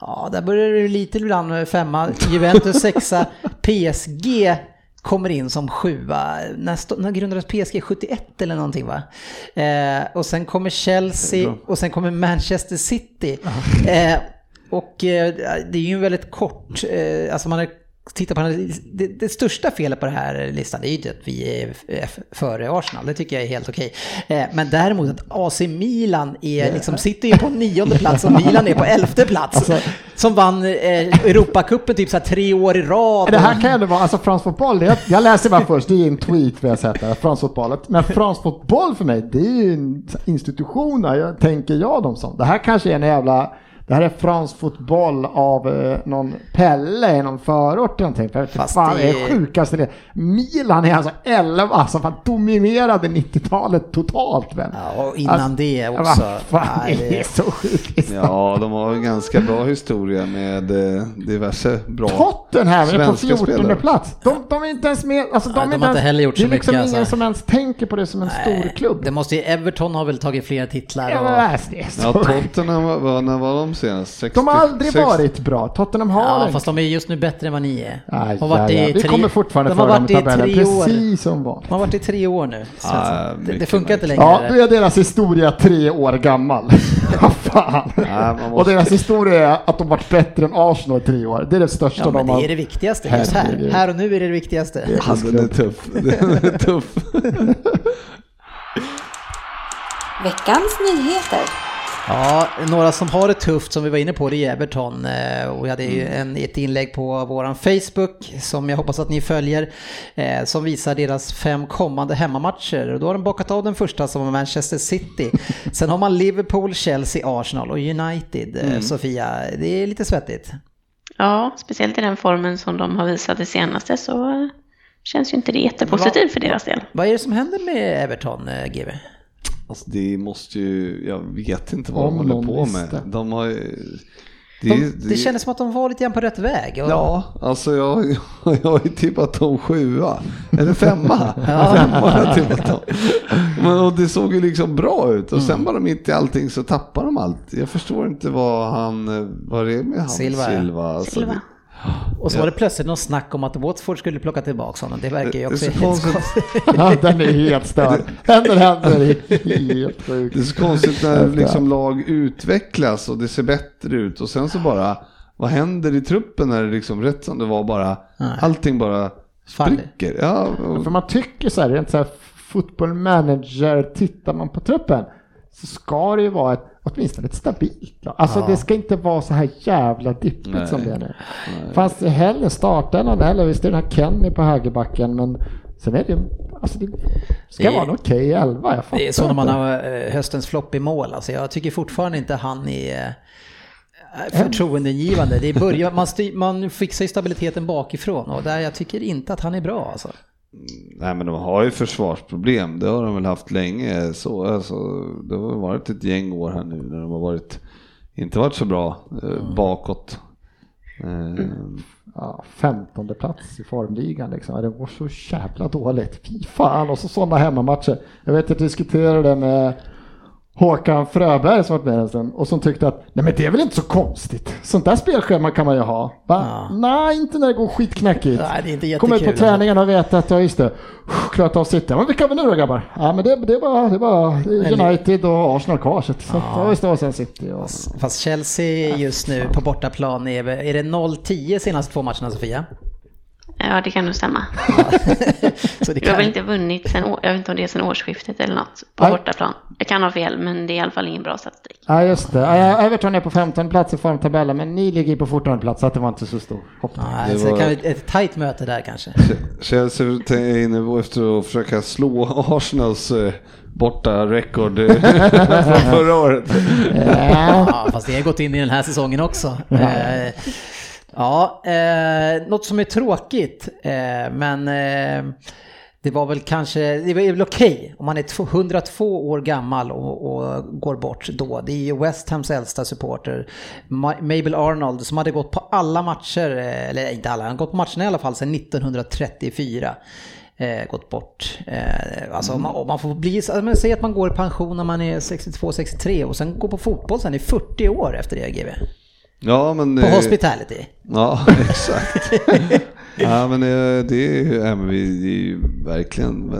ja där börjar det lite ibland femma, Juventus sexa, PSG kommer in som sjua. När, när grundades PSG? 71 eller någonting va? Eh, och sen kommer Chelsea och sen kommer Manchester City. Eh, och eh, det är ju en väldigt kort, eh, alltså man har tittat på den det, det största felet på den här listan är ju att vi är före Arsenal, det tycker jag är helt okej. Eh, men däremot att AC Milan är, liksom, sitter ju på nionde plats och Milan är på elfte plats. som vann eh, Europacupen typ så tre år i rad. Det här kan ändå vara, alltså fransk fotboll, det, jag läser bara först, det är en tweet vi har sett där, fransk fotbollet. Men fransk fotboll för mig, det är ju en institution, jag, tänker jag dem som. Det här kanske är en jävla, det här är fransk fotboll av eh, någon Pelle i någon förort eller någonting. För Fast fan, det det är sjukaste det. Milan är alltså 11, alltså fan dominerade 90-talet totalt väl? Ja, och innan det Ja, också. vad fan, Nej, det är så sjukt. Ja, de har en ganska bra historia med eh, diverse bra Tottenham är på svenska 14 spelare. plats. De, de är inte ens med, alltså de, Nej, är de inte har inte ens, heller gjort Det är så liksom mycket, ingen alltså. som ens tänker på det som en stor klubb. Det måste ju, Everton har väl tagit flera titlar. Ja, Och, men alltså, det är så Ja, Tottenham, var- var, när var de senast? 60, De har aldrig 60 varit bra. Tottenham har ja, inte. fast de är just nu bättre än vad ni är. Aj, har varit i Vi tre- kommer fortfarande de har varit i tabellen, tre år. precis som vanligt. De har varit i tre år nu. Ja, det, det mycket funkar inte längre. Ja, då är deras historia tre år gammal. <laughs> Fan. måste- Och deras historia är att de varit bättre än Arsenal i tre år. Det är det största Ja, men de har. det är det viktigaste. Just här. Här och nu är det det viktigaste. Ja, den är tuff. Den är tuff. Veckans nyheter. Ja, några som har det tufft som vi var inne på det är Everton. Eh, Och vi hade ju en, ett inlägg på våran Facebook som jag hoppas att ni följer. eh, Som visar deras fem kommande hemmamatcher. Och då har de bockat av den första som var Manchester City. <laughs> Sen har man Liverpool, Chelsea, Arsenal och United. eh, Sofia, det är lite svettigt. Ja, speciellt i den formen som de har visat det senaste så känns ju inte det jättepositivt för deras del. Vad är det som händer med Everton, GW? Alltså det måste ju, jag vet inte vad Om de håller på visste. med. De har ju- det, De, är- det kändes som att de var lite grann på rätt väg. Och, Ja, alltså jag, <laughs> jag har ju tippat dem sjua. Eller femma. <laughs> <laughs> femma har jag tippat dem. Men, och det såg ju liksom bra ut. Och Mm. sen bara mitt i allting så tappar de allt. Jag förstår inte vad han, vad det är med han Silva, ja. Silva. Alltså, Silva. det- och så var det plötsligt någon snack om att Watford skulle plocka tillbaka honom. Det verkar ju Det är också så helt konstigt. Ja, den är helt störd. <laughs> Händer, händer. Helt sjukt. <laughs> Det är så konstigt när liksom lag utvecklas och det ser bättre ut och sen så bara, vad händer i truppen när det liksom rätt som det var bara, Nej. allting bara spricker. Ja, och, För man tycker så här, rent så här football manager, tittar man på truppen. så ska det ju vara ett, åtminstone ett stabilt lag. Alltså det ska inte vara så här jävla dippigt Nej. som det är nu. Fast hellre startelvan eller visst är den här Kenny på högerbacken men sen är det alltså det ska Det- vara en okej elva. Jag Det är fattar så när man har eh, höstens flopp i mål. Alltså jag tycker fortfarande inte han är eh, förtroendeingivande. Det är början, man, styr, man fixar ju stabiliteten bakifrån och där jag tycker inte att han är bra alltså. Nej men de har ju försvarsproblem, det har de väl haft länge. Så, alltså, det har varit ett gäng år här nu när de har varit, inte varit så bra eh, bakåt. Eh, Ja, 15 plats i formligan liksom. Det går så jävla dåligt. Fy fan, och så sådana hemmamatcher. Jag vet att jag diskuterade det med Håkan Fröberg som varit med en stund och som tyckte att nej men det är väl inte så konstigt. Sånt där spelschema kan man ju ha. Ja. Nej, inte när det går skitknackigt. Nej, det är inte Kommer ut på jättekul, träningen och vet att, ja just det, klarat av sitta. Men vilka har vi nu då grabbar? Ja men det, det är bara, det är bara United och Arsenal kvar. Så, så ja. just det, och sen City. Och, Fast Chelsea just nu på bortaplan är, är det 0-10 senaste två matcherna Sofia? Ja, det kan nog stämma. <laughs> Så det Vi har kan, väl inte vunnit sen, jag vet inte om det är sen årsskiftet eller något, på Nej. bortaplan. Jag kan ha fel, men det är i alla fall ingen bra statistik. Ja just det. Ja, Everton är på 15 plats i formtabellen men ni ligger på 14 plats så att det var inte så stor hoppning. nej, Det så det var- kan bli ett tajt möte där kanske. Chelsea är inne efter att försöka slå Arsenals eh, borta rekord eh, <laughs> från förra året. Ja, fast det har gått in i den här säsongen också. Eh, ja, eh, något som är tråkigt, eh, men eh, det var väl kanske, det var väl okej om man är 102 år gammal och, och går bort då. Det är ju West Hams äldsta supporter, Ma- Mabel Arnold, som hade gått på alla matcher, eh, eller inte alla, han har gått på matcherna i alla fall sedan 1934 eh, gått bort. Eh, alltså man, och man får bli, alltså, men säg att man går i pension när man är 62-63 och sen går på fotboll sen i 40 år efter det GV. Ja, men, På eh, hospitality. Ja, <laughs> exakt. <laughs> ja, men eh, det är ju, ja, men vi, det är ju verkligen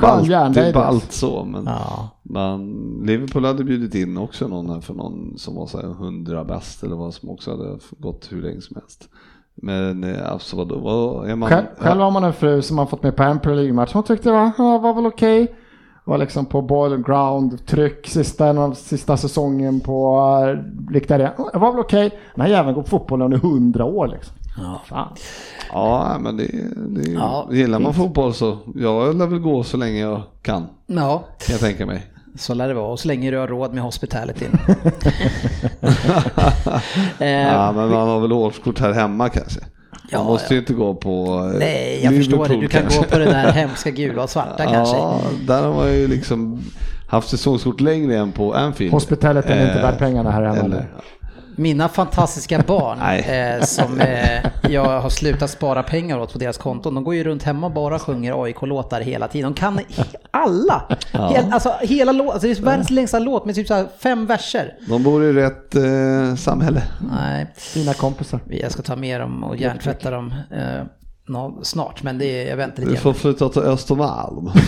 ballt, det är ballt så. Men Ja. man, Liverpool hade bjudit in också någon här för någon som var så här 100 bäst eller vad som också hade gått hur länge som helst. Men eh, alltså vadå, vad är man? Själv, själv har man en fru som har fått med på en Premier League-match. Hon tyckte det var, ja, var väl okej. Var liksom på boil ground, tryck sista, en av sista säsongen på uh, riktiga det. Det var väl okej. Den här jäveln går på fotboll under hundra år liksom. Ja. Fan. Ja, men det, det, Ja, gillar man fotboll så jag lär väl gå så länge jag kan, ja, kan jag tänka mig. så lär det vara. Och så länge du har råd med hospitality. <laughs> <laughs> eh, Ja, men man har väl årskort här hemma kanske. Ja, man måste ja. ju inte gå på eh, Nej, jag förstår det. Liverpool Du kan kanske. gå på det där hemska gula och svarta <laughs> kanske. Ja, där har man ju liksom haft säsongskort längre än på Anfield. Hospitalet är inte Eh, värd pengarna här hemma. Mina fantastiska barn eh, som eh, jag har slutat spara pengar åt på deras konton, de går ju runt hemma och bara sjunger AIK-låtar hela tiden. De kan he- alla! Hel, alltså hela låt, alltså det är världens längsta låt med typ så här fem verser. De bor i rätt eh, samhälle. Nej, Dina kompisar. jag ska ta med dem och hjärntvätta dem eh, nå- snart, men det är, jag väntar lite Du får flytta till Östermalm. <laughs> <laughs>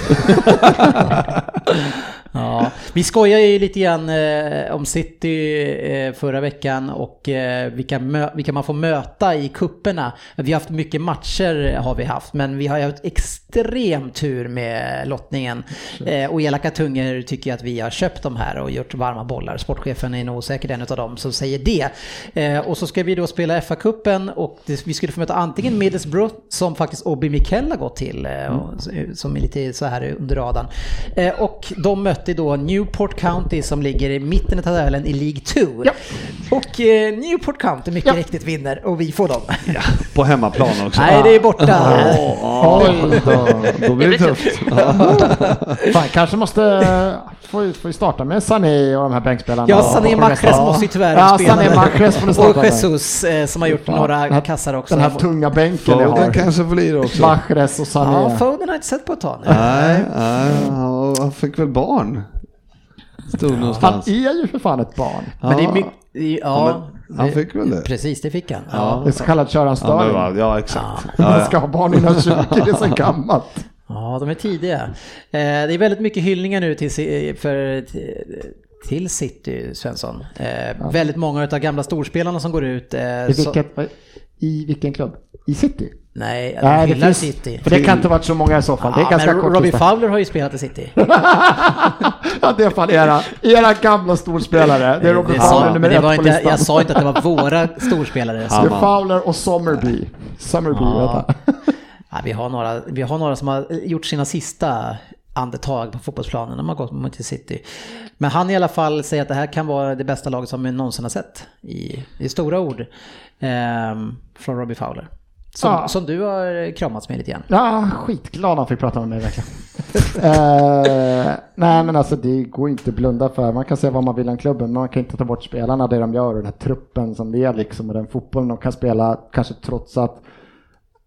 Ja, vi skojar ju lite grann eh, om City eh, förra veckan och eh, vilka, mö- vilka man får möta i kupperna. Vi har haft mycket matcher har vi haft, men vi har ju haft extrem tur med lottningen. Eh, och elaka tungor tycker att vi har köpt de här och gjort varma bollar. Sportchefen är nog säkert en av dem som säger det. Eh, och så ska vi då spela FA-cupen och det, vi skulle få möta antingen Middlesbrough som faktiskt Obi Mikel har gått till, eh, och, som är lite så här under radarn. Eh, och de mötte då Newport County som ligger i mitten av tabellen i League 2. Och eh, Newport County mycket Ja. riktigt vinner och vi får dem. På hemmaplan också. Nej, det är borta. Oj då. Då blir det tufft. Fan, kanske måste eh, få, ju- få ju starta med Sané och de här bänkspelarna. Ja, Sané Och- Mahrez Ja. måste ju tyvärr Ja, spela. Sané Mahrez får du starta Och med. Jesus eh, som har gjort Fan, några den här- kassar också. Den här tunga bänken Foden har. kanske får lira också. Mahrez och Sané. Ja, Foden har jag inte sett på ett tag nu. Nej, nej, han han fick väl barn. Stod Han någonstans. är ju för fan ett barn. Men det är Ja. mycket... Ja, men han fick väl det? Preprecis, det fick han. Ja. Det är så Ja, köranstörning. men, va- ja exakt. Man Ja, ska ha barn innan 20, det är så gammalt. Ja, de är tidiga. Eh, Det är väldigt mycket hyllningar nu till, för, till City, Svensson. Eh, Väldigt många av gamla storspelarna som går ut. eh, I, så- vilket, I vilken klubb? I City? Nej, de Nej, det finns, City. för det kan inte varit så många i så fall. det är Ja, ganska men kort Robbie lista. Fowler har ju spelat i City. <laughs> ja, det är fan era, era gamla storspelare. Det är Det Fowler sa, nummer det ett var på inte, listan. jag sa inte att det var våra storspelare. Det är Fowler och Sommerby. Sommerby, Ja. vänta. ja, vi, har några, vi har några som har gjort sina sista andetag på fotbollsplanen när man gått mot City. Men han i alla fall säger att det här kan vara det bästa laget som vi någonsin har sett. I, i stora ord. ehm, från Robbie Fowler. Som, Ja. som du har kramats med lite grann. Ja, skitglad han fick prata med mig verkligen. <laughs> eh, nej men alltså det går inte att blunda för. Man kan säga vad man vill om klubben men man kan inte ta bort spelarna, det de gör och den här truppen som det är liksom och den fotbollen de kan spela kanske trots att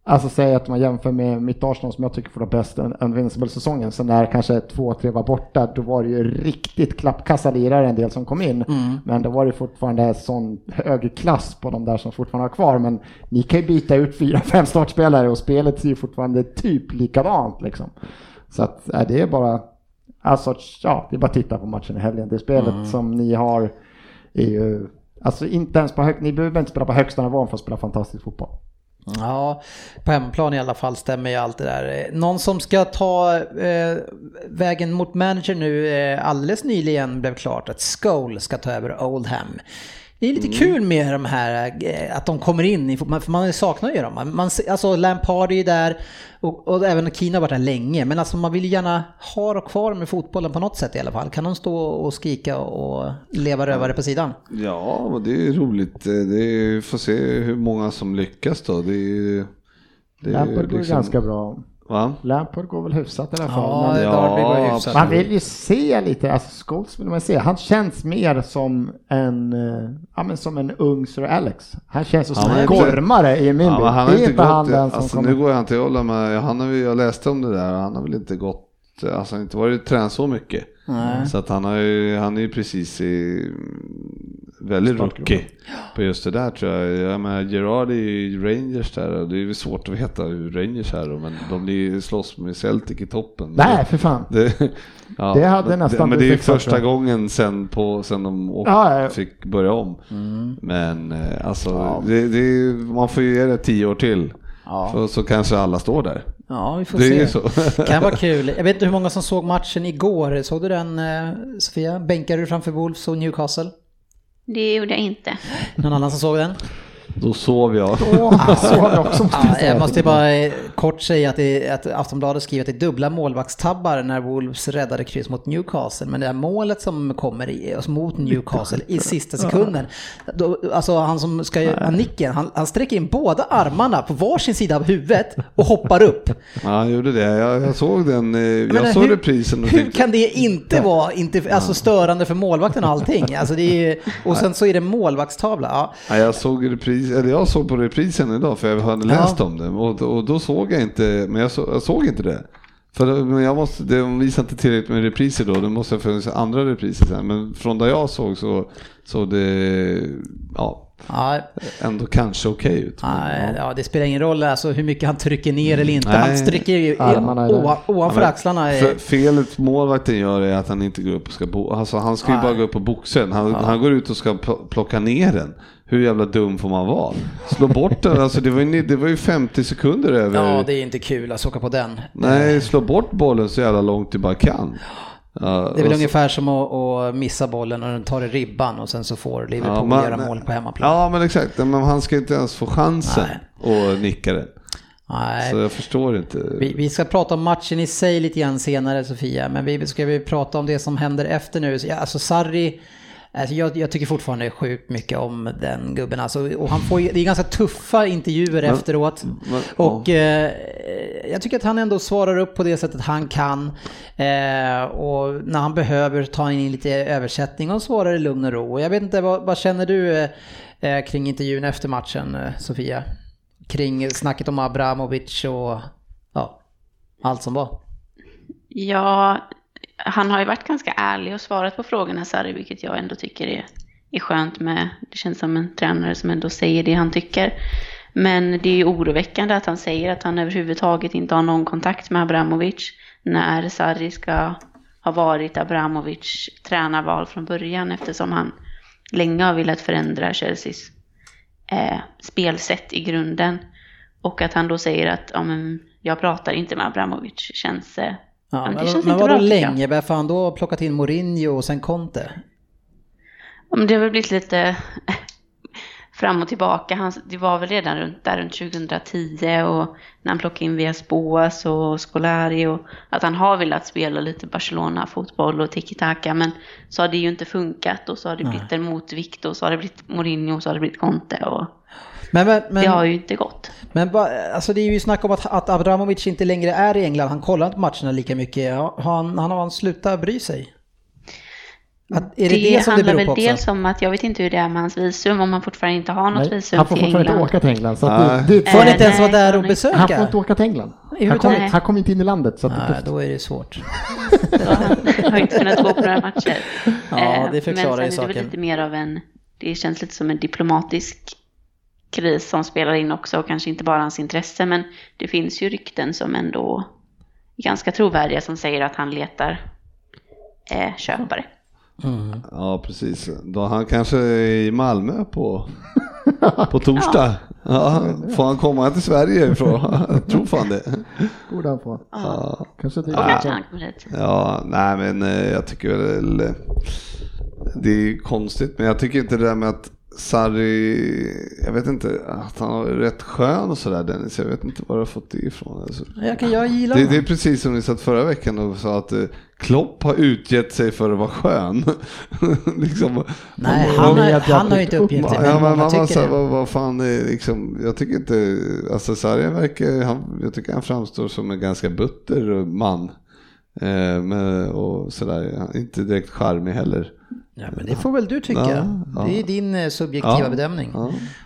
Alltså säg att man jämför med mitt Arsenal som jag tycker får det bäst Invincible-säsongen. Så när kanske två, tre var borta, då var det ju riktigt klappkassa lirare en del som kom in. Men då var det fortfarande sån hög klass på de där som fortfarande har kvar. Men ni kan ju byta ut fyra, <laughs> fem startspelare och spelet ser ju fortfarande typ likadant liksom. Så att äh, det är bara, alltså ja, det är bara att titta på matchen i helgen. Det spelet som ni har är ju, alltså inte ens på hög, ni behöver inte spela på högsta nivån för att spela fantastisk fotboll. Ja, på hemmaplan i alla fall stämmer ju allt det där. Någon som ska ta eh, vägen mot manager nu eh, alldeles nyligen blev klart att Scholl ska ta över Oldham. Det är lite kul med de här, eh, att de kommer in, för man saknar ju dem. Man, alltså Lampard är ju där och, och även Keane har varit där länge. Men alltså man vill ju gärna ha dem kvar med fotbollen på något sätt i alla fall. Kan de stå och skrika och leva rövare på sidan? Ja, men det är roligt. Det är, får se hur många som lyckas då. Det är, det är Lampard går liksom- ganska bra. Va? Lampard går väl hyfsat i alla fall. Ja, men- hyfsat. Man vill ju se lite, alltså Scholes vill man se. Han känns mer som en, eh, ja men som en ung Sir Alex. Han känns som Ja, en gormare i min Ja, bild. han har det är inte han gått, den som alltså, nu går jag inte till Ola, men han har, ju- jag läste om det där han har väl inte gått, alltså inte varit tränad så mycket. Så att han har ju, han är ju precis i, väldigt rookie på just det där tror jag. Jag menar Gerard är ju Rangers där och det är ju svårt att veta hur Rangers är då, men de blir slåss med Celtic i toppen. Nej, för fan. Det, ja, <laughs> Det hade men- nästan Men det är ju första gången sen, på, sen de åk, Ja, ja. fick börja om. Men eh, alltså, det, det, är- man får ju ge det tio år till. Så, så kanske alla står där. Ja, vi får Det är se. ju så. <laughs> kan vara kul. Jag vet inte hur många som såg matchen igår. Såg du den eh, Sofia? Bänkade du framför Wolves och Newcastle? Det gjorde jag inte. Någon annan som såg den? Då sov jag. Så har vi också måste Ja, jag måste bara kort säga att, det, att Aftonbladet skriver att det är dubbla målvaktstabbar när Wolves räddade kryss mot Newcastle. Men det här målet som kommer i, alltså mot Newcastle i sista sekunden. Då, alltså han som ska göra nicken, han, han sträcker in båda armarna på varsin sida av huvudet och hoppar upp. Ja, han gjorde det. Jag, jag såg den. eh, Jag, menar, såg hur- reprisen och Hur kan det inte vara inte, alltså störande för målvakten och allting? Alltså det är, och sen så är det målvaktstavla. Ja. Ja, jag såg repris, eller jag såg på reprisen idag för jag hade Ja. läst om det och, och då såg jag inte, men jag, så, jag såg inte det. För men jag måste, de visar inte tillräckligt med repriser då, det måste ha funnits andra repriser sen. Men från där jag såg så såg det, ja, Ja, ändå kanske okej ut. Men, Nej, ja. ja, det spelar ingen roll alltså, hur mycket han trycker ner eller inte. Nej. Han sträcker ju Armarna ovan- ovanför Ja, axlarna. är- felet målvakten gör är att han inte går upp och ska bo, alltså han ska ju Nej. bara gå upp och boxa den. Han, han går ut och ska pl- plocka ner den. Hur jävla dum får man vara? Slå bort den, alltså det var ju, det var ju 50 sekunder över. Ja, det är inte kul att åka på den. Nej, slå bort bollen så jävla långt du bara kan. Ja, Det är väl så- ungefär som att, att missa bollen och den tar i ribban och sen så får Liverpool ja, man- göra mål på hemmaplan. Ja, men exakt. Men han ska inte ens få chansen att nicka den. Nej. Så jag förstår inte. Vi, vi ska prata om matchen i sig lite grann senare Sofia, men vi ska vi prata om det som händer efter nu. Ja, Alltså Sarri, alltså jag, jag tycker fortfarande sjukt mycket om den gubben. Alltså, och han får, ju- det är ganska tuffa intervjuer efteråt. men- Och eh, jag tycker att han ändå svarar upp på det sättet han kan. Eh, och när han behöver ta in lite översättning och svarar i lugn och ro. Och jag vet inte, vad, vad känner du eh, kring intervjun efter matchen, eh, Sofia? Kring snacket om Abramovic och ja, allt som var. Ja, han har ju varit ganska ärlig och svarat på frågorna Sarri, vilket jag ändå tycker är, är skönt med. Det känns som en tränare som ändå säger det han tycker. Men det är ju oroväckande att han säger att han överhuvudtaget inte har någon kontakt med Abramovic när Sarri ska ha varit Abramovic tränarval från början eftersom han länge har velat förändra Chelseas eh, spelsätt i grunden. Och att han då säger att ja, men, jag pratar inte med Abramovic känns... eh, Ja, men det men känns men inte vadå tycker jag. länge? Varför har han då plockat in Mourinho och sen Conte? Ja, men det har väl blivit lite <laughs> fram och tillbaka. Han, det var väl redan runt, där runt 2010 och när han plockade in Vias Boas och Scolari och att han har velat spela lite Barcelona-fotboll och tiki-taka men så har det ju inte funkat och så har det blivit en motvikt och så har det blivit Mourinho och så har det blivit Conte och Men, men, men, det har ju inte gått. men ba- alltså det är ju snack om att, att Abramovic inte längre är i England. Han kollar inte matcherna lika mycket. Han, han har slutat bry sig? Att, är det det, som det handlar beror väl på också? dels om att jag vet inte hur det är med hans visum, om han fortfarande inte har något Nej, visum han får till fortfarande inte England. åka till England. Så att Nej. det, det, Får han Eh, inte ens vara där och besöka? han får inte åka till England. Han kommer kom inte in i landet. Så att det är Nej, då är det svårt. <laughs> Han har inte kunnat gå på några matcher. Ja, Eh, det förklarar Men ju sen är det väl saken. lite mer av en, det känns lite som en diplomatisk kris som spelar in också och kanske inte bara hans intresse men det finns ju rykten som ändå är ganska trovärdiga som säger att han letar eh, köpare. Ja, precis. Då han kanske är i Malmö på, <laughs> på torsdag. Ja, får han komma till Sverige ifrån? <laughs> Jag tror fan det. Borde han få. Ja. Kanske det Och kanske han kommer hit. Ja, nej men eh, jag tycker väl det är konstigt, men jag tycker inte det där med att Sarri, jag vet inte, att han är rätt skön och sådär Dennis, jag vet inte var du har fått det ifrån. Alltså. Jag, kan, jag gillar Det, det är precis som ni satt förra veckan och sa att eh, Klopp har utgett sig för att vara skön. <laughs> liksom, Nej, man- han, man- har, han har ju inte uppgett det, Ja, men man var tycker så här, det. vad, vad fan är liksom, jag tycker inte, alltså Sarri verkar, han, jag tycker han framstår som en ganska butter man. Eh, men, och sådär, inte direkt charmig heller. Ja, men det får väl du tycka. Ja, ja. Det är din eh, subjektiva Ja, bedömning.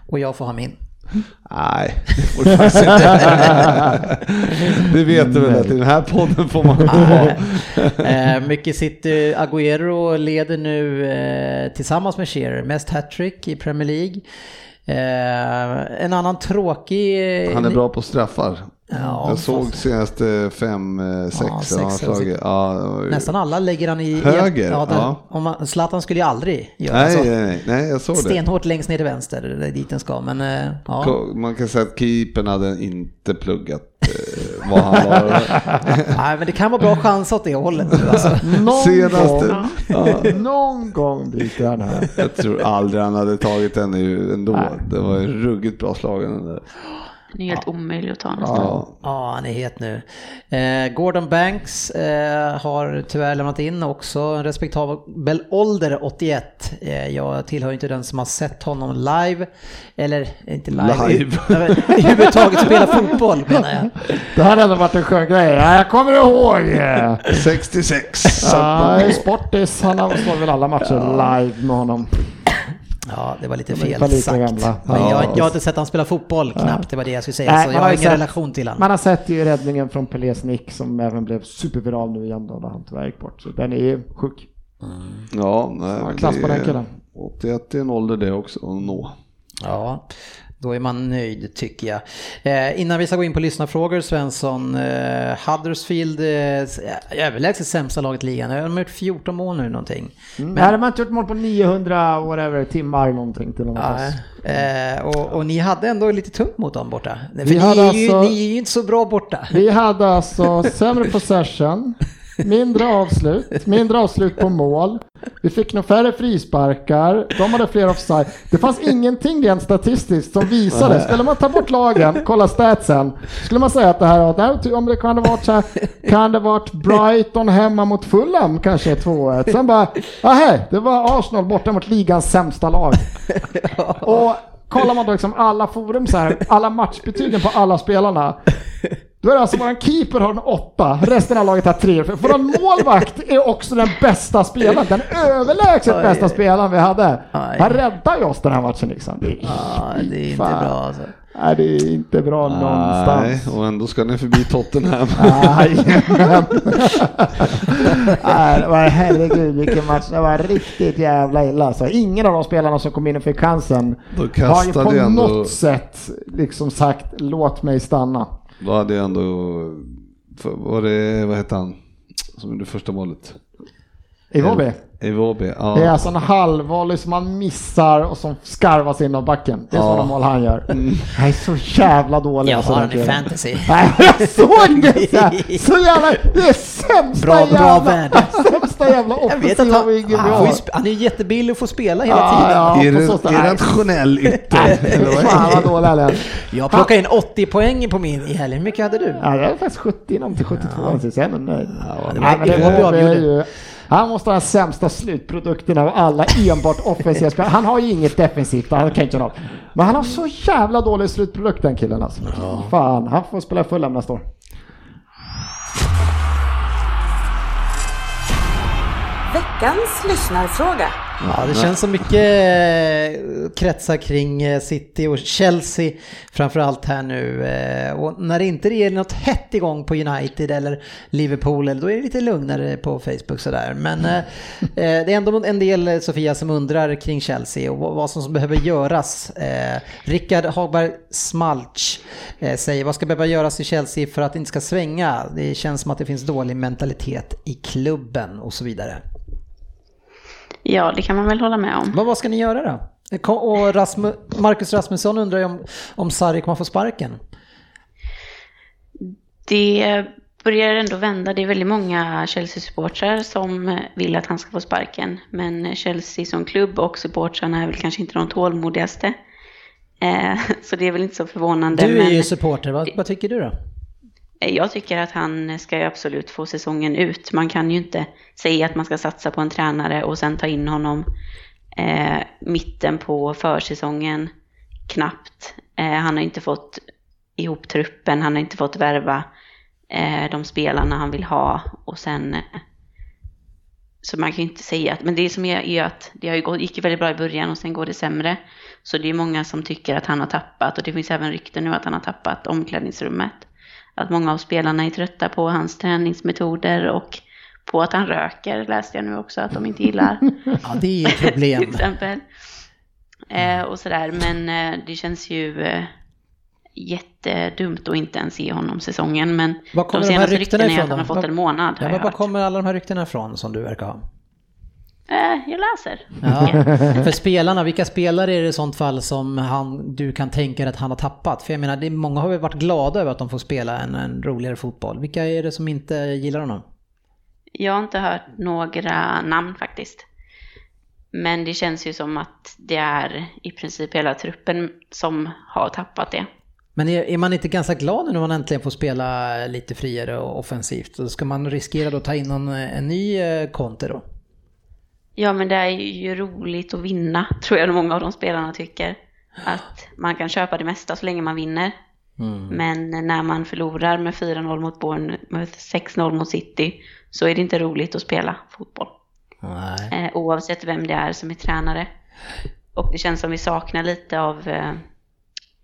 Och jag får ha min. Nej, det får du faktiskt inte. <laughs> det vet du väl att i den här podden får man ha. <laughs> eh, mycket City, Agüero leder nu eh, tillsammans med Shearer mest hattrick i Premier League. Eh, en annan tråkig... eh, Han är bra på straffar. Ja, jag såg fast- senaste fem, eh, sex, Ja, sex eller slagit. Ja, det Nästan alla lägger han i... Höger, ja, den, ja. Om man, Zlatan skulle ju aldrig göra Nej, så. nej, nej, jag såg det. Stenhårt längst ner till vänster, det är dit den ska. Men eh, ja. Man kan säga att keepern hade inte pluggat eh, vad han var. <laughs> Nej, men det kan vara bra chans åt det hållet alltså. Någon Senaste. gång, Ja, någon gång bryter han här. jag tror aldrig han hade tagit den ändå. Nej. Det var ju ruggigt bra slagen där. Den är helt omöjlig att ta nästan. Ja. Ja, han är het nu. Eh, Gordon Banks eh, har tyvärr lämnat in också en respektabel ålder, 81. Eh, jag tillhör inte den som har sett honom live. Eller inte live, Live. överhuvudtaget spela fotboll menar jag. Det här hade varit en skön grej. Ja, jag kommer ihåg. 66. Så att Ja, Sportis, han har väl alla matcher live med honom. Ja, det var lite De fel lika sagt. gamla. Men Ja. jag, jag har inte sett han spela fotboll knappt, det var det jag skulle säga. Nej, så man jag har ingen sett- relation till honom. Man har sett ju räddningen från Pelés nick som även blev superviral nu igen då när han tyvärr gick bort. Så den är ju sjuk. Ja, nej, Ja, men klass på det den är- killen. 81 är en ålder det också att nå. Ja, då är man nöjd tycker jag. Eh, innan vi ska gå in på lyssnarfrågor Svensson, eh, Huddersfield, eh, överlägset sämsta laget i ligan. De har gjort 14 mål nu någonting. Men hade man inte gjort mål på 900 whatever, timmar någonting till och med eh, och, och ni hade ändå lite tungt mot dem borta. För Vi ni, hade är ju, alltså- ni är ju inte så bra borta. Vi hade alltså sämre possession, <laughs> mindre avslut, mindre avslut på mål. Vi fick nog färre frisparkar, de hade fler offside. Det fanns ingenting rent statistiskt som visade. Skulle man ta bort lagen, kolla statsen, skulle man säga att det här, om det kan det varit så här, kan det varit Brighton hemma mot Fulham kanske 2-1. Sen bara, nej, det var Arsenal borta mot ligans sämsta lag. <laughs> Och kollar man då liksom alla forum så här, alla matchbetygen på alla spelarna. Då är det alltså våran keeper har en åtta, resten av laget har tre. För våran målvakt är också den bästa spelaren, den överlägset Oj. bästa spelaren vi hade. Aj. Han räddar ju oss den här matchen liksom. Det är, Ja, det är inte Fan. bra alltså. nej, det är inte bra Nej, någonstans. och ändå ska ni förbi Tottenham. <laughs> Jajamän. Nej, det var herregud vilken match. Det var riktigt jävla illa. Så ingen av de spelarna som kom in och fick chansen har ju på ändå, något sätt liksom sagt låt mig stanna. Då hade jag ändå, var det, vad hette han, som gjorde första målet? Iwobi. Iwobi, ja. Det är alltså en halvvolley som man missar och som skarvas in av backen. Det är Ja. sådana mål han gör. Jag är så jävla dålig. Jag alltså, har den i fantasy. <laughs> Nej, jag såg det! Så, jävla, det är sämsta Bra- bra jävla, värde. <laughs> sämsta jävla Jag vet att offensiva han, wingen vi han, ju har. sp- han är jättebillig att få spela hela Ja, tiden. ja, är, på det, så sätt. är det Nej. rationell ytter? Fan vad dålig han är. Jag plockade in 80 poäng på min i helgen. Hur mycket hade du? Ja, det är faktiskt 70 inom till 72 ja. så jag är nöjd. det Nej, var- men det det han måste ha den sämsta slutprodukten av alla enbart offensiva spelare. Han har ju inget defensivt, han kan inte ha. Men han har så jävla dålig slutprodukt den killen alltså. Fan, han får spela Fulham nästa år. Veckans lyssnarfråga. Ja, det känns som mycket eh, kretsar kring eh, City och Chelsea framförallt här nu. eh, Och när det inte är något hett igång på United eller Liverpool, då är det lite lugnare på Facebook sådär. Men eh, <laughs> det är ändå en del, Sofia, som undrar kring Chelsea och vad som behöver göras. Rickard Hagberg Smalch säger, vad ska behöva göras i Chelsea för att det inte ska svänga? Det känns som att det finns dålig mentalitet i klubben och så vidare. Ja, det kan man väl hålla med om. Men vad ska ni göra då? Och Rasmu Marcus Rasmusson undrar ju om, om Sarri kommer få sparken. Det börjar ändå vända. Det är väldigt många Chelsea-supportrar som vill att han ska få sparken. Men Chelsea som klubb och supportrarna är väl kanske inte de tålmodigaste. Eh, <laughs> Så det är väl inte så förvånande. Du är ju supporter, vad, vad tycker du då? Eh, jag tycker att han ska ju absolut få säsongen ut. Man kan ju inte säga att man ska satsa på en tränare och sen ta in honom eh, mitten på försäsongen knappt. Eh, han har inte fått ihop truppen, han har inte fått värva eh, de spelarna han vill ha och sen eh, så man kan ju inte säga att, men det som är, är att det har ju gått, gick ju väldigt bra i början och sen går det sämre. Så det är många som tycker att han har tappat och det finns även rykten nu att han har tappat omklädningsrummet. Att många av spelarna är trötta på hans träningsmetoder och på att han röker läste jag nu också att de inte gillar. <laughs> Ja, det är ju ett problem. till exempel. Eh, och sådär, men eh, det känns ju eh, jättedumt att inte ens ge honom säsongen. Men Var kommer de de här senaste ryktena ryktena är ifrån att han har fått Var- en månad. Ja, men var kommer alla de här ryktena ifrån som du verkar ha? Eh, jag läser. Ja, <laughs> för spelarna, vilka spelare är det i sånt fall som han, du kan tänka dig att han har tappat? För jag menar, det är, många har ju varit glada över att de får spela en, en roligare fotboll. Vilka är det som inte gillar honom? Jag har inte hört några namn faktiskt. Men det känns ju som att det är i princip hela truppen som har tappat det. Men är, är man inte ganska glad nu när man äntligen får spela lite friare och offensivt? Så ska man riskera då att ta in någon, en ny eh, Conte då? Ja, men det är ju roligt att vinna, tror jag många av de spelarna tycker. Att man kan köpa det mesta så länge man vinner. Men när man förlorar med 4-0 mot Bournemouth, 6-0 mot City, så är det inte roligt att spela fotboll. Eh, oavsett vem det är som är tränare. Och det känns som vi saknar lite av eh,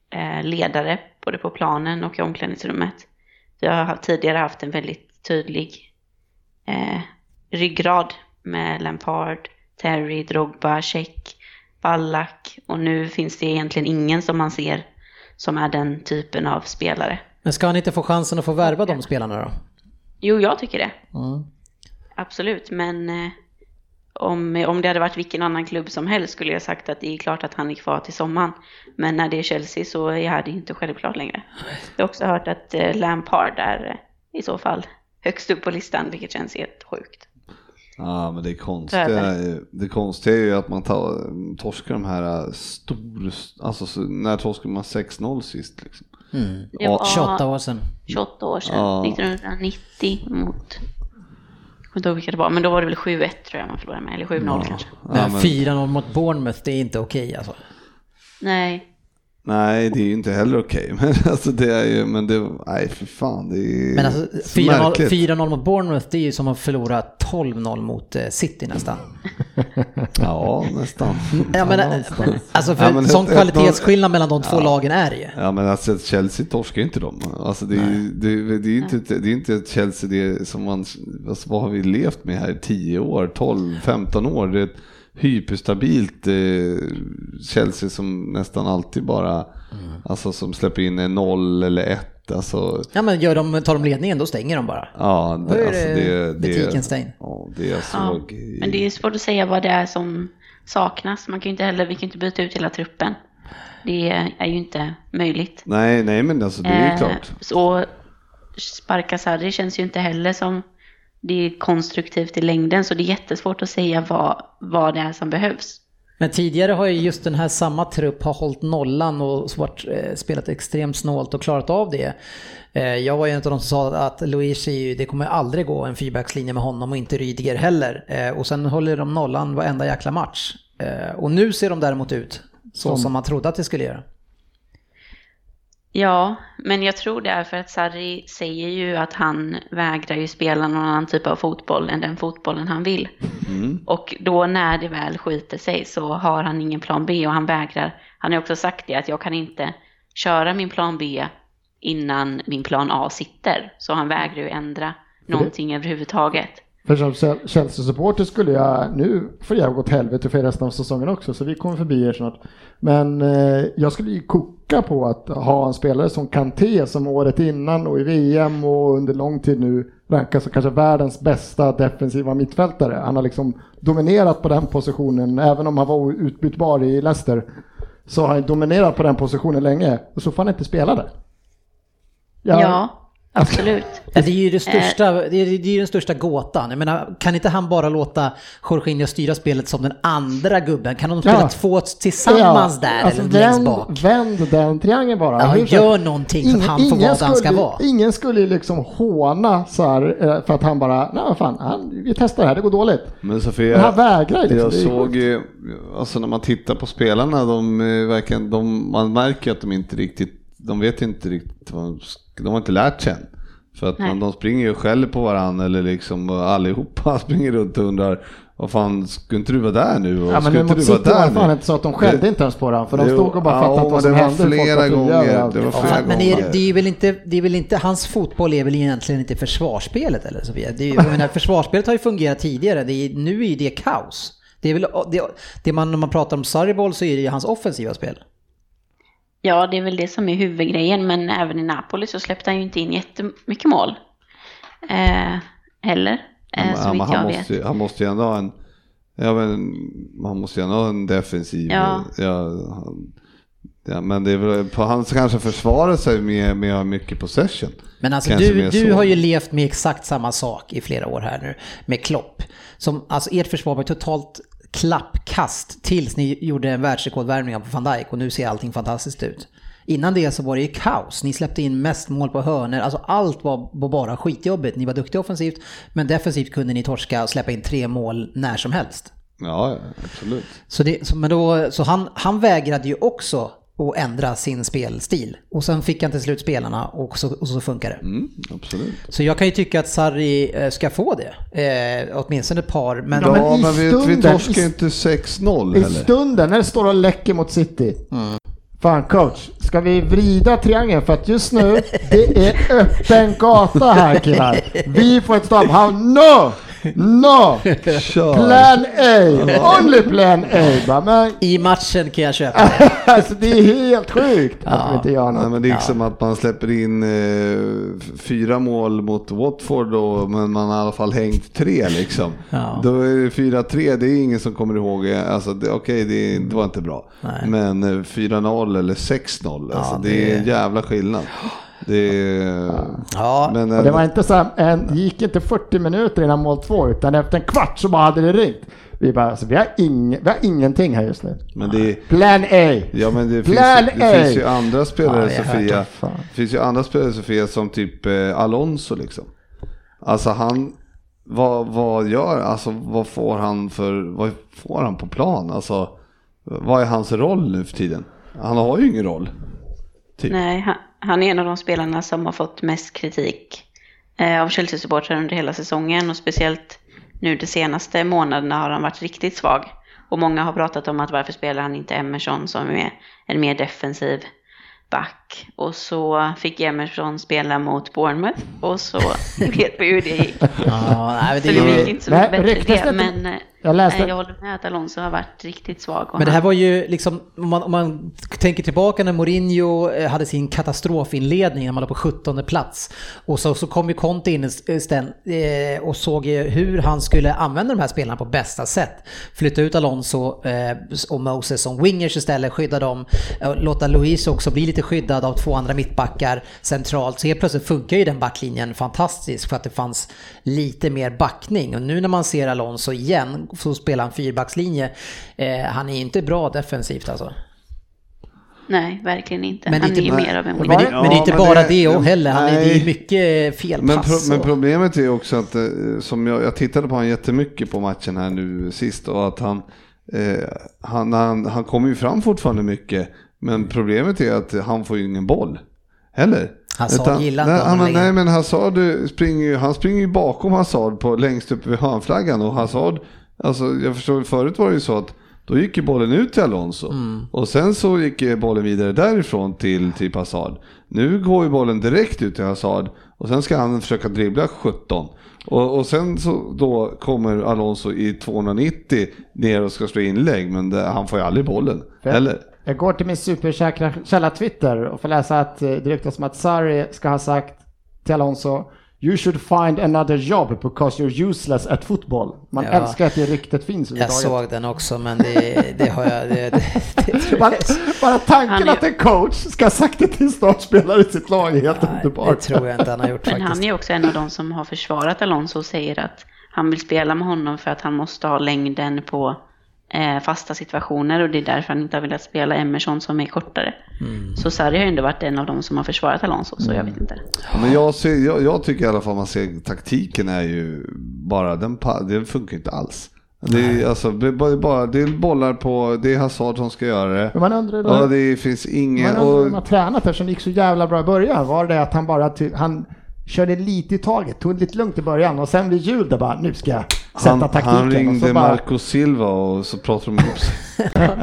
eh, ledare, både på planen och i omklädningsrummet. Vi har tidigare haft en väldigt tydlig eh, ryggrad med Lampard, Terry, Drogba, Check, Ballack och nu finns det egentligen ingen som man ser som är den typen av spelare. Men ska han inte få chansen att få värva de spelarna då? Jo, jag tycker det. Mm. Absolut, men eh, om, om det hade varit vilken annan klubb som helst skulle jag sagt att det är klart att han är kvar till sommaren. Men när det är Chelsea så är det inte självklart längre. Jag har också hört att eh, Lampard är eh, i så fall högst upp på listan, vilket känns helt sjukt. Ja, men det konstiga, det konstiga är ju att man tar, torskar de här stor, alltså så, när torskade man 6-0 sist liksom? Mm. Det var 28 år sedan. 28 år sedan, Ja. 1990 mot... Jag kommer inte ihåg vilka det var, men då var det väl 7-1 tror jag man förlorade med, eller 7-0 kanske. Men Ja, men- 4-0 mot Bournemouth, det är inte okej alltså. Nej, Nej, det är ju inte heller okej, <laughs> men alltså det är ju, men det, nej för fan, det är Men alltså så 4-0 märkligt. 4-0 mot Bournemouth, det är ju som att förlora 12-0 mot eh, City nästan. <laughs> Ja, nästan. Ja, men, någonstans. alltså för Ja, men sån ett- ett- kvalitetsskillnad mellan de två lagen är det ju. Ja men alltså Chelsea torskar ju inte dem. Alltså det är, ju- det, är- det är inte, ett- det är inte ett Chelsea det som man, alltså vad har vi levt med här i 10 år, 12, 15 år? Det är ett hyperstabilt eh, Chelsea som nästan alltid bara, alltså som släpper in en 0 eller 1 lätt. Alltså, Ja men gör de, tar de ledningen då stänger de bara. ja, Då det, är alltså, det det, det, butiken stängd. Ja, det jag Ja, såg i- men det är svårt att säga vad det är som saknas. Man kan ju inte heller, vi kan ju inte byta ut hela truppen. Det är ju inte möjligt. Nej, nej men alltså det är ju Eh, klart. Så sparka Sarri känns ju inte heller som det är konstruktivt i längden. Så det är jättesvårt att säga vad, vad det är som behövs. Men tidigare har ju just den här samma trupp har hållit nollan och varit, eh, spelat extremt snålt och klarat av det. Eh, jag var ju en av de som sa att ju, det kommer aldrig gå en fyrbackslinje med honom och inte Rydiger heller. Eh, och sen håller de nollan varenda jäkla match. Och nu ser de däremot ut så som, man trodde att det skulle göra. Ja, men jag tror det är för att Sarri säger ju att han vägrar ju spela någon annan typ av fotboll än den fotbollen han vill. Och då när det väl skiter sig så har han ingen plan B och han vägrar. Han har också sagt det att jag kan inte köra min plan B innan min plan A sitter. Så han vägrar ju ändra någonting överhuvudtaget. För som Chelsea-supporter skulle jag, nu få jag åt helvete för resten av säsongen också, så vi kommer förbi er snart. Men eh, jag skulle ju koka på att ha en spelare som Kanté som året innan och i VM och under lång tid nu rankas som kanske världens bästa defensiva mittfältare. Han har liksom dominerat på den positionen, även om han var utbytbar i Leicester. Så har han dominerat på den positionen länge och så får han inte spela där. Jag- Ja, absolut. Ja, det är ju det största, det är, det är ju den största gåtan. Jag menar, kan inte han bara låta Jorginho styra spelet som den andra gubben? Kan de spela Ja. två tillsammans Ja, där alltså eller längst vänd, bak? Vänd den triangeln bara. Ja, Hur- gör någonting så att han får vara där han ska vara. Ingen skulle ju liksom håna så här eh, för att han bara, nej vad fan, han, vi testar det här, det går dåligt. Men Sofia, Men han vägrar liksom. jag såg ju, alltså när man tittar på spelarna, de eh, verkligen, de, man märker att de inte riktigt, de vet inte riktigt, vad de, de har inte lärt sig än. För att man, de springer ju själv på varandra eller liksom och allihopa <laughs> springer runt och undrar, vad fan, skulle inte du vara där nu? Och Ja men skulle nu inte mot City var där det fan inte så att de skällde Det- inte ens på den för de Jo, stod och bara ja, fattade men vad som hände. Flera gånger, det var Ja, flera men det är, gånger. det är väl inte, det är väl inte, hans fotboll är väl egentligen inte försvarsspelet eller Sofia? Det är, jag menar, försvarsspelet har ju fungerat tidigare, det är, nu är ju det kaos. Det är väl, det, det man, när man pratar om Sarriboll så är det ju hans offensiva spel. Ja, det är väl det som är huvudgrejen, men även i Napoli så släppte han ju inte in jättemycket mål. Eh, heller, eh, Ja, så men vitt han, jag måste, vet. han måste ju ändå ha en, ja men han måste ju ändå ha en defensiv, Ja. ja, han, ja men det är väl, på han kanske försvarar sig med, med mycket possession. Men alltså Kanske du, du så. har ju levt med exakt samma sak i flera år här nu med Klopp. Som, alltså ert försvar var totalt klappkast tills ni gjorde en världsrekordvärmning på van Dijk och nu ser allting fantastiskt ut. Innan det så var det ju kaos. Ni släppte in mest mål på hörnor. Alltså allt var bara skitjobbigt. Ni var duktiga offensivt, men defensivt kunde ni torska och släppa in tre mål när som helst. Ja, ja, absolut. Så, det, så, men då, så han, han vägrade ju också att ändra sin spelstil. Och sen fick han till slut spelarna och så, och så funkar det. Mm, absolut. Så jag kan ju tycka att Sarri eh, ska få det. Eh, åtminstone ett par. Men, Ja, men i men, vi, vi stunden- torskar i- ju inte 6-0 I heller. stunden när det står och läcker mot City. Fan coach, ska vi vrida triangeln? För att just nu, det är öppen gata här killar. <laughs> Vi får ett stopp. How no! No! Kör. Plan A! Only plan A! Bara, Men I matchen kan jag köpa det. <laughs> alltså det är helt sjukt att vi inte gör Nej, något. men det är som att man släpper in eh, fyra mål mot Watford då, men man har i alla fall hängt tre liksom. Ja. Då är det 4-3, det är ingen som kommer ihåg. Alltså, det- Okej, det, det var inte bra. Nej. Men eh, 4-0 eller 6-0, alltså, det... det- är en jävla skillnad. Det är... Ja, Men, Och eh, det var inte så här, en, gick inte 40 minuter innan mål två, utan efter en kvart så bara hade det ringt. Vi bara, alltså, vi har, ing, vi har ingenting här just nu. men det är... Plan A! Ja men det, finns, Plan ju- det A. finns ju andra spelare Ja, Sofia. Det finns ju andra spelare Sofia som typ eh, Alonso liksom. Alltså han, vad, vad gör, alltså vad får han för, vad får han på plan? Alltså vad är hans roll nu för tiden? Han har ju ingen roll. Typ. Nej, han, han är en av de spelarna som har fått mest kritik eh, av Chelsea-supportrar under hela säsongen och speciellt nu de senaste månaderna har han varit riktigt svag. Och många har pratat om att varför spelar han inte Emerson som är en mer defensiv back back och så fick Emerson spela mot Bournemouth och så <laughs> vet vi hur det gick. Ja, nej, Så det, det är ju- gick inte så Nej, mycket bättre det, det men Jag läste- nej, jag håller med att Alonso har varit riktigt svag. Men det här var ju liksom, om man, om man tänker tillbaka när Mourinho eh, hade sin katastrofinledning när man låg på 17 plats. Och så, så kom ju Conte in istället eh, och såg hur han skulle använda de här spelarna på bästa sätt. Flytta ut Alonso eh, och Moses som wingers istället, skydda dem. Låta Luis också bli lite skyddad av två andra mittbackar centralt. Så helt plötsligt funkar ju den backlinjen fantastiskt för att det fanns lite mer backning. Och nu när man ser Alonso igen så spelar han fyrbackslinje. Eh, han är inte bra defensivt alltså. Nej, verkligen inte. Men det är han inte- är ju mer av en Men winger. det, men det är inte men bara det- det, heller, han är, det är nej. ju mycket Men, felpass. pro, men problemet är också att, eh, som jag, jag tittade på honom jättemycket på matchen här nu sist och att han, eh, han, han, han kommer ju fram fortfarande mycket. Men problemet är att han får ju ingen boll. Heller. Hazard Utan- gillar nej, längre. nej men Hazard eh, springer han springer ju bakom Hazard på, längst upp vid hörnflaggan och Hazard, alltså jag förstår förut var det ju så att då gick ju bollen ut till Alonso Mm. och sen så gick ju bollen vidare därifrån till typ Hazard. Nu går ju bollen direkt ut till Hazard och sen ska han försöka dribbla 17. Och, och sen så då kommer Alonso i 290 ner och ska slå inlägg men det, han får ju aldrig bollen. Eller? Jag går till min supersäkra källa Twitter och får läsa att eh, det ryktas om att Sarri ska ha sagt till Alonso You should find another job because you're useless at football. Man Ja. älskar att det ryktet finns Jag såg den också men det, det har jag... Det, det, det, <laughs> Bara, bara tanken Han är- att en coach ska ha sagt det till startspelare i sitt lag är helt det underbart. tror jag inte han har gjort Men faktiskt. han är också en av de som har försvarat Alonso och säger att han vill spela med honom för att han måste ha längden på eh, fasta situationer och det är därför han inte har velat spela Emerson som är kortare. Mm. Så Sarri har ju ändå varit en av de som har försvarat Alonso, så jag Mm. vet inte. Ja, men jag, ser, jag, jag tycker i alla fall man ser taktiken är ju bara, den, den funkar inte alls. Det är, alltså, det är bara, det är bollar på, det är Hazard som ska göra det. Men man undrar då, Ja, det finns ingen... man undrar hur de har tränat eftersom det gick så jävla bra i början. Var det att han bara han körde lite i taget, tog det lite lugnt i början och sen vid jul där bara nu ska jag han, taktiken. han ringde bara, Marco Silva och så pratade de ihop sig. <laughs>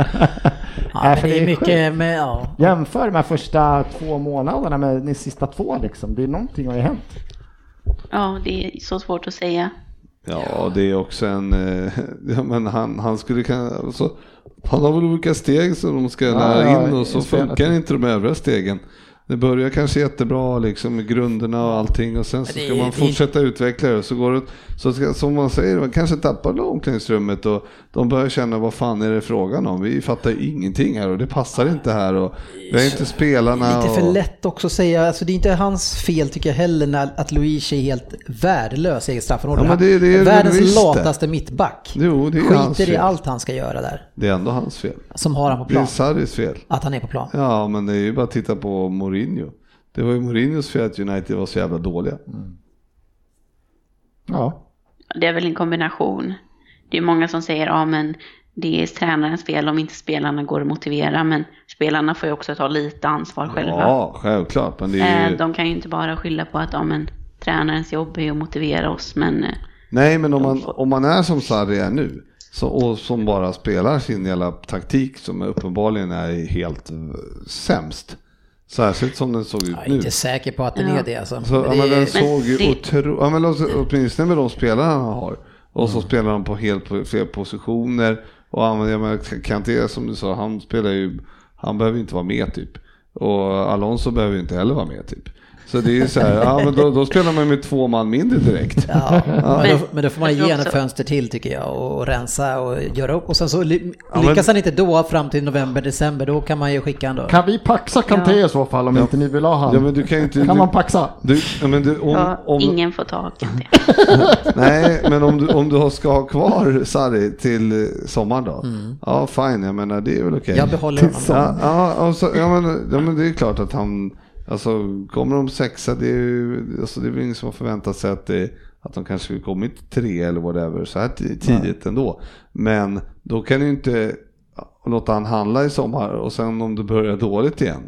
Ja, det är mycket med... Ja. Jämför de här första två månaderna med de sista två liksom. Det är någonting har ju hänt. Ja, det är så svårt att säga. Ja, det är också en... eh, <laughs> Ja, men han, han skulle kunna... Alltså, han har väl olika steg som de ska lära ja, in och så funkar inte de övriga stegen. Det börjar kanske jättebra liksom med grunderna och allting och sen så ska det- man det- fortsätta utveckla det och så går det så ska, som man säger, man kanske tappar omklädningsrummet och de börjar känna vad fan är det frågan om? Vi fattar ingenting här och det passar inte här och vi har inte spelarna. Lite för och, lätt också att säga, alltså det är inte hans fel tycker jag heller när, att Luis är helt värdelös i eget straffområde. Ja, det- det är Världens visst det. lataste mittback. Jo, det är hans Skiter i allt han ska göra där. Det är ändå hans fel. Som har han på Det är plan. Sarris fel. Att han är på plan. Ja, men det är ju bara att titta på Mourinho. Det var ju Mourinhos fel att United var så jävla dåliga. Ja. Det är väl en kombination. Det är många som säger ja men det är tränarens fel om inte spelarna går att motivera. Men spelarna får ju också ta lite ansvar själva. Ja, självklart. Men det är ju... Eh, De kan ju inte bara skylla på att ja, men, tränarens jobb är att motivera oss. Men eh, Nej, men om man, om man är som Sarri är nu så, och som bara spelar sin jävla taktik som uppenbarligen är helt uh, sämst. Särskilt som den såg ut Jag är nu. inte säker på att den Ja. är det alltså. Så, ja, det men den såg ju det- otro... ja, men låt- åtminstone med de spelarna han har. Och Mm. så spelar de på helt på fel positioner. Och han, jag menar, Kanté som du sa, han spelar ju, han behöver inte vara med typ. Och Alonso behöver ju inte heller vara med typ. Så det är så här, ja men då, då spelar man med två man mindre direkt. Ja, men, Men- då, men då får man ge en också- fönster till tycker jag och, rensa och göra upp. Och sen så ly, Ja, men- lyckas han inte då fram till november, december, då kan man ju skicka då. Kan vi paxa Kanté i så fall om inte ni vill ha han? Ja men du kan inte... kan du, man paxa? du, ja, men du, om, ja, om, ingen får ta Kanté. <laughs> <laughs> Nej, men om du, om du ska ha kvar Sarri till eh, sommaren då? Ja, fine, jag menar det är väl okej. Jag behåller honom. Ja, ja, och så, ja, men, ja, men det är klart att han, alltså kommer de sexa, det är ju, alltså, det är väl ingen som har förväntat sig att, det, att de kanske kommit tre eller whatever så här ti- tidigt ändå. Men då kan du ju inte låta han handla i sommar och sen om det börjar dåligt igen.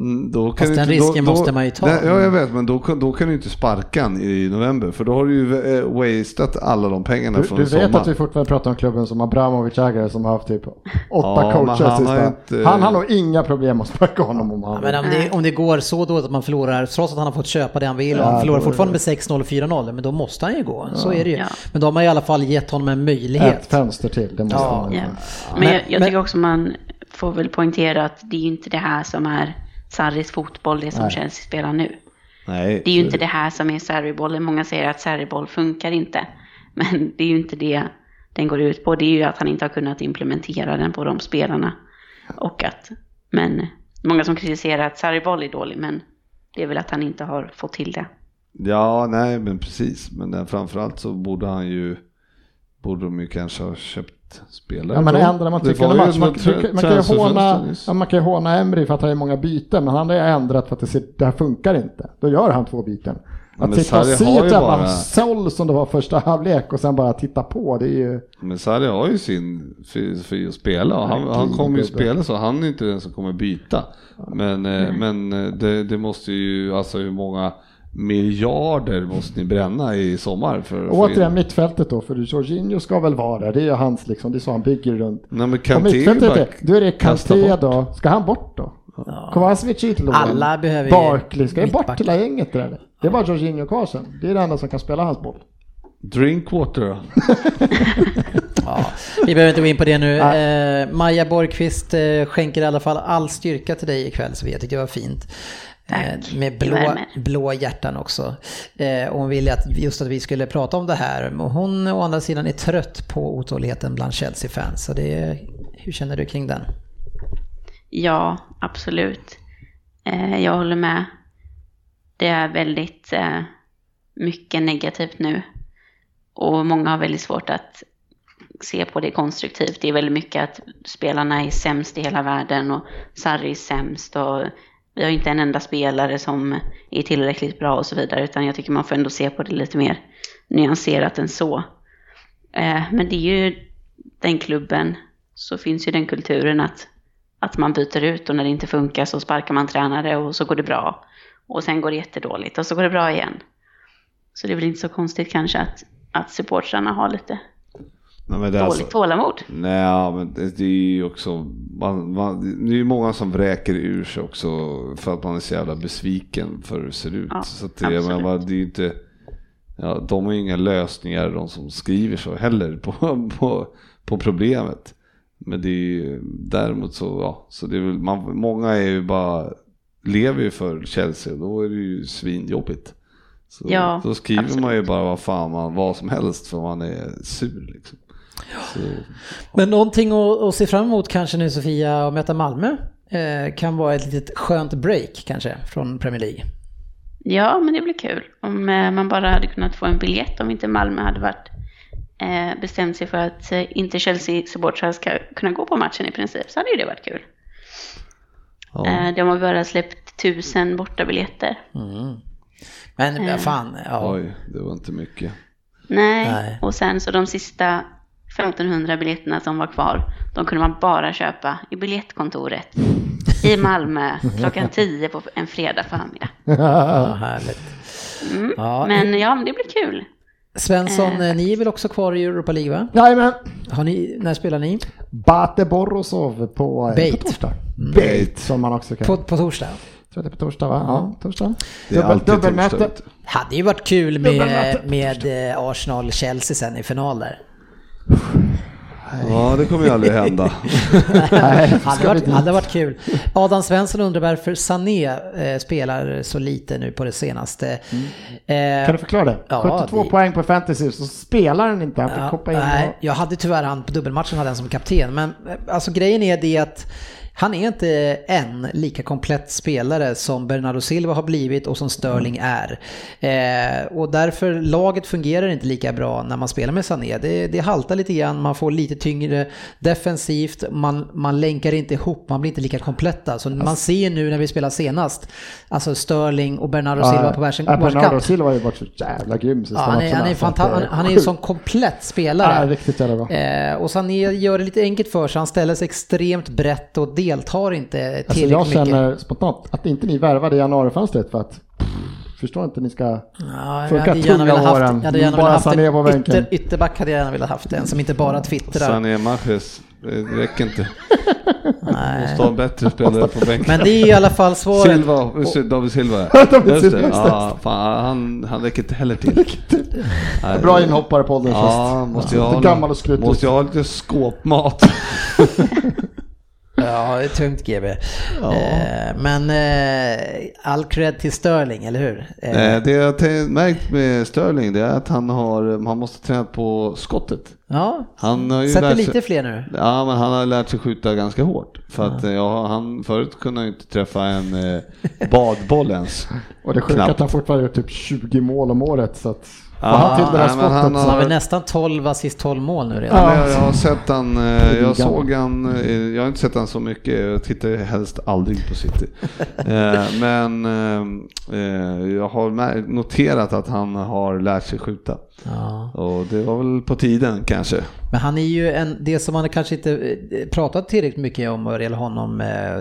Mm, Då kan Fast den inte- risken måste man ju ta. Nej, Ja, jag vet, men då, kan- då kan du inte sparka han i november, för då har du ju eh, wasteat alla de pengarna Du, från du vet sommaren. att vi fortfarande pratar om klubben som Abramovic ägare som har haft typ åtta Ja, coacher han har inte- Han har nog inga problem att sparka honom om han Ja, men om det, om det går så dåligt att man förlorar, trots att han har fått köpa det han vill och Ja, han förlorar då fortfarande med det- 6-0 och 4-0, men då måste han ju gå. Så är det ju. Ja. Men då har man i alla fall gett honom en möjlighet. Ett fönster till, det måste Ja. han Ja. ja. Men, Men- jag, jag men- tycker också man får väl poängtera att det är ju inte det här som är Sarris fotboll, det som Nej. Chelsea spelar nu. Nej, Det är ju inte det här som är Sarri-bollen. Många säger att Sarri-boll funkar inte. Men det är ju inte det den går ut på. Det är ju att han inte har kunnat implementera den på de spelarna. Och att, men många som kritiserar att Sarri-boll är dålig, men det är väl att han inte har fått till det. Ja, nej, men precis. Men framförallt så borde han ju, borde de ju kanske ha köpt spelare. Ja men ändrar man tycker. Man, ett man, kan ju håna, ja, man kan ju håna Emry för att han har många byten, men han har ju ändrat för att det, ser, det här funkar inte. Då gör han två byten. Att men sitta och se ett jävla bara- såll som det var första halvlek och sen bara titta på, det är ju... Men Sarri har ju sin filosofi att spela och han, han kommer ju spela så han är inte den som kommer byta. Men, eh, men eh, det, det måste ju, alltså hur många miljarder måste ni bränna i sommar för att återigen mittfältet då, för Jorginho ska väl vara där, det är ju hans liksom, det är så han bygger runt. Nej men Kanté är då är det Kanté då, ska han bort då? Kovacevic är lån. Alla behöver Barkley, ska det bort hela gänget där eller? Det är bara Jorginho och Karlsson, det är det enda som kan spela hans boll. Drinkwater? <laughs> Ja, vi behöver inte gå in på det nu. Eh, Maja Borgqvist eh, skänker i alla fall all styrka till dig ikväll, så jag tyckte det var fint. Tack. med blå, blå hjärtan också. Eh, och hon ville att, just att vi skulle prata om det här. Hon å andra sidan är trött på otåligheten bland Chelsea-fans. Så det hur känner du kring den? Ja, absolut. Eh, jag håller med. Det är väldigt eh, mycket negativt nu. Och många har väldigt svårt att se på det konstruktivt. Det är väldigt mycket att spelarna är sämst i hela världen och Sarri är sämst och vi har inte en enda spelare som är tillräckligt bra och så vidare. Utan jag tycker man får ändå se på det lite mer nyanserat än så. Eh, men det är ju den klubben, så finns ju den kulturen att att man byter ut och när det inte funkar så sparkar man tränare och så går det bra. Och sen går det jättedåligt och så går det bra igen. Så det är väl inte så konstigt kanske att, att supportrarna har lite Nej, men det är dåligt alltså- tålamod. Nej, men det, det är ju också, man, man, det är ju många som vräker ur sig också för att man är så jävla besviken för hur det ser ut. Ja, så att det, absolut. menar, det är ju inte, ja, de har ju inga lösningar de som skriver så heller på, <laughs> på, på problemet. Men det är ju däremot så, ja, så det är väl, man, många är ju bara, lever ju för Chelsea och då är det ju svinjobbigt. Så Ja, då skriver man ju absolut. bara vad fan man, vad som helst för man är sur liksom. Så, Men någonting att, att se fram emot kanske nu Sofia, att möta Malmö. Eh, kan vara ett litet skönt break kanske från Premier League. Ja, men det blir kul. Om eh, man bara hade kunnat få en biljett om inte Malmö hade varit eh, bestämt sig för att eh, inte Chelsea-supportrar ska kunna gå på matchen i princip så hade ju det varit kul. ja. Eh, de har bara släppt tusen bortabiljetter. Men Eh. fan, ja. Oj, det var inte mycket. Nej. Nej. och sen så de sista 1500 biljetterna som var kvar, de kunde man bara köpa i biljettkontoret i Malmö klockan <laughs> 10 på en fredag förmiddag. <laughs> ja härligt. Mm. Ja, Men ja, det blir kul. Svensson, eh, ni är väl också kvar i Europa League va? Jajamän, Har ni, när spelar ni? Bate Borosov på, Bait. på torsdag. Bait, som man också kan. På, på torsdag? Tror det är på torsdag va? Ja, torsdag. Det är Dubbel, dubbelmöte. Hade ju varit kul med, med eh, Arsenal-Chelsea sen i final där. Ja, det kommer ju aldrig hända. <laughs> Nej, <laughs> Hade varit, hade varit kul. Adam Svensson undrar varför Sané eh, spelar så lite nu på det senaste. Eh, Kan du förklara det? Ja, 72 det- poäng på fantasy, så spelar han inte. Han Ja, hoppa in. nej, och- jag hade tyvärr han på dubbelmatchen hade han som kapten. Men eh, alltså grejen är det att han är inte en lika komplett spelare som Bernardo Silva har blivit och som Sterling är. Eh, och därför laget fungerar inte lika bra när man spelar med Sané. Det, det haltar lite grann, man får lite tyngre defensivt, man, man länkar inte ihop, man blir inte lika kompletta. Så man ser nu när vi spelar senast, alltså Sterling och Bernardo Silva på varsin ja, Bernardo. Silva har ju varit så jävla grym sista Ja, han, är, han, är fanta- det han, han är en sån komplett spelare. Ja, riktigt jävla bra. Eh, och Sané gör det lite enkelt för sig. Han ställer sig extremt brett och deltar inte Alltså tillräckligt jag mycket. känner spontant att inte ni värvade i januarifönstret för att förstår inte ni ska... Ja, jag gärna tunga åren. jag hade gärna Bara velat haft på en ytter, ytterback hade jag gärna velat haft en som inte bara twittrar. Sané Mahrez, det räcker inte. <laughs> Nej. Måste ha en bättre spelare på bänken. Men det är i alla fall svaret. Silva, det, David Silva. <laughs> David Silva, just ja, fan, han, han räcker inte heller till. Nej, Bra inhoppare på ålderns Ja, måste jag Lite ha, gammal och skrutig. måste jag ha lite skåpmat. <laughs> Ja, det är tungt GB. Eh, men eh, all cred till Sterling, eller hur? Eh, Eh, Det jag har märkt med Sterling det är att han, har, han måste träna på skottet. ja, Han har ju sätter lärt lite sig, fler nu. Ja, men han har lärt sig skjuta ganska hårt. För att eh, ja, han förut kunde han inte träffa en eh, badboll ens. <laughs> Och det sjuka att han fortfarande gör typ 20 mål om året. Så att Ja, han till det där nej, skottet han har har- väl nästan 12 assist, 12 mål nu redan. Ja. Jag, jag har sett han, eh, jag såg han, eh, jag har inte sett han så mycket, jag tittar helst aldrig på City. <laughs> Eh, Men jag har noterat att han har lärt sig skjuta. Ja. Och det var väl på tiden kanske. Men han är ju en, det som man kanske inte pratat tillräckligt mycket om vad gäller honom,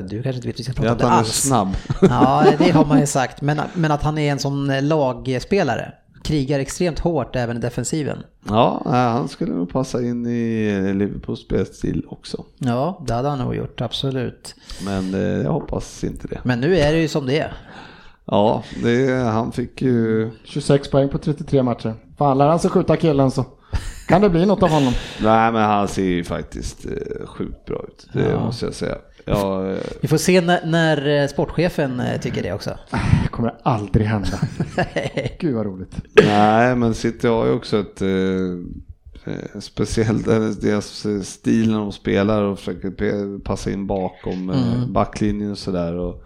du kanske inte vet vi ska prata om att det han är alls. snabb. Ja, det har man ju <laughs> sagt. Men, men att han är en sån lagspelare. Krigar extremt hårt även i defensiven. Ja, nej, han skulle nog passa in i Liverpools spelstil också. Ja, det hade han nog gjort, absolut. Men eh, jag hoppas inte det. Men nu är det ju som det är. Ja, det, han fick ju... 26 poäng på 33 matcher. Fan, lär han sig skjuta killen så kan det bli något av honom. <laughs> Nej, men han ser ju faktiskt eh, sjukt bra ut. Det Ja. måste jag säga. Ja, eh, Vi får se när, när eh, sportchefen eh, tycker det också. Det kommer aldrig hända. <laughs> Gud vad roligt. nej, men City har ju också ett eh, speciellt, deras stil när de spelar och försöker passa in bakom eh, backlinjen och sådär. och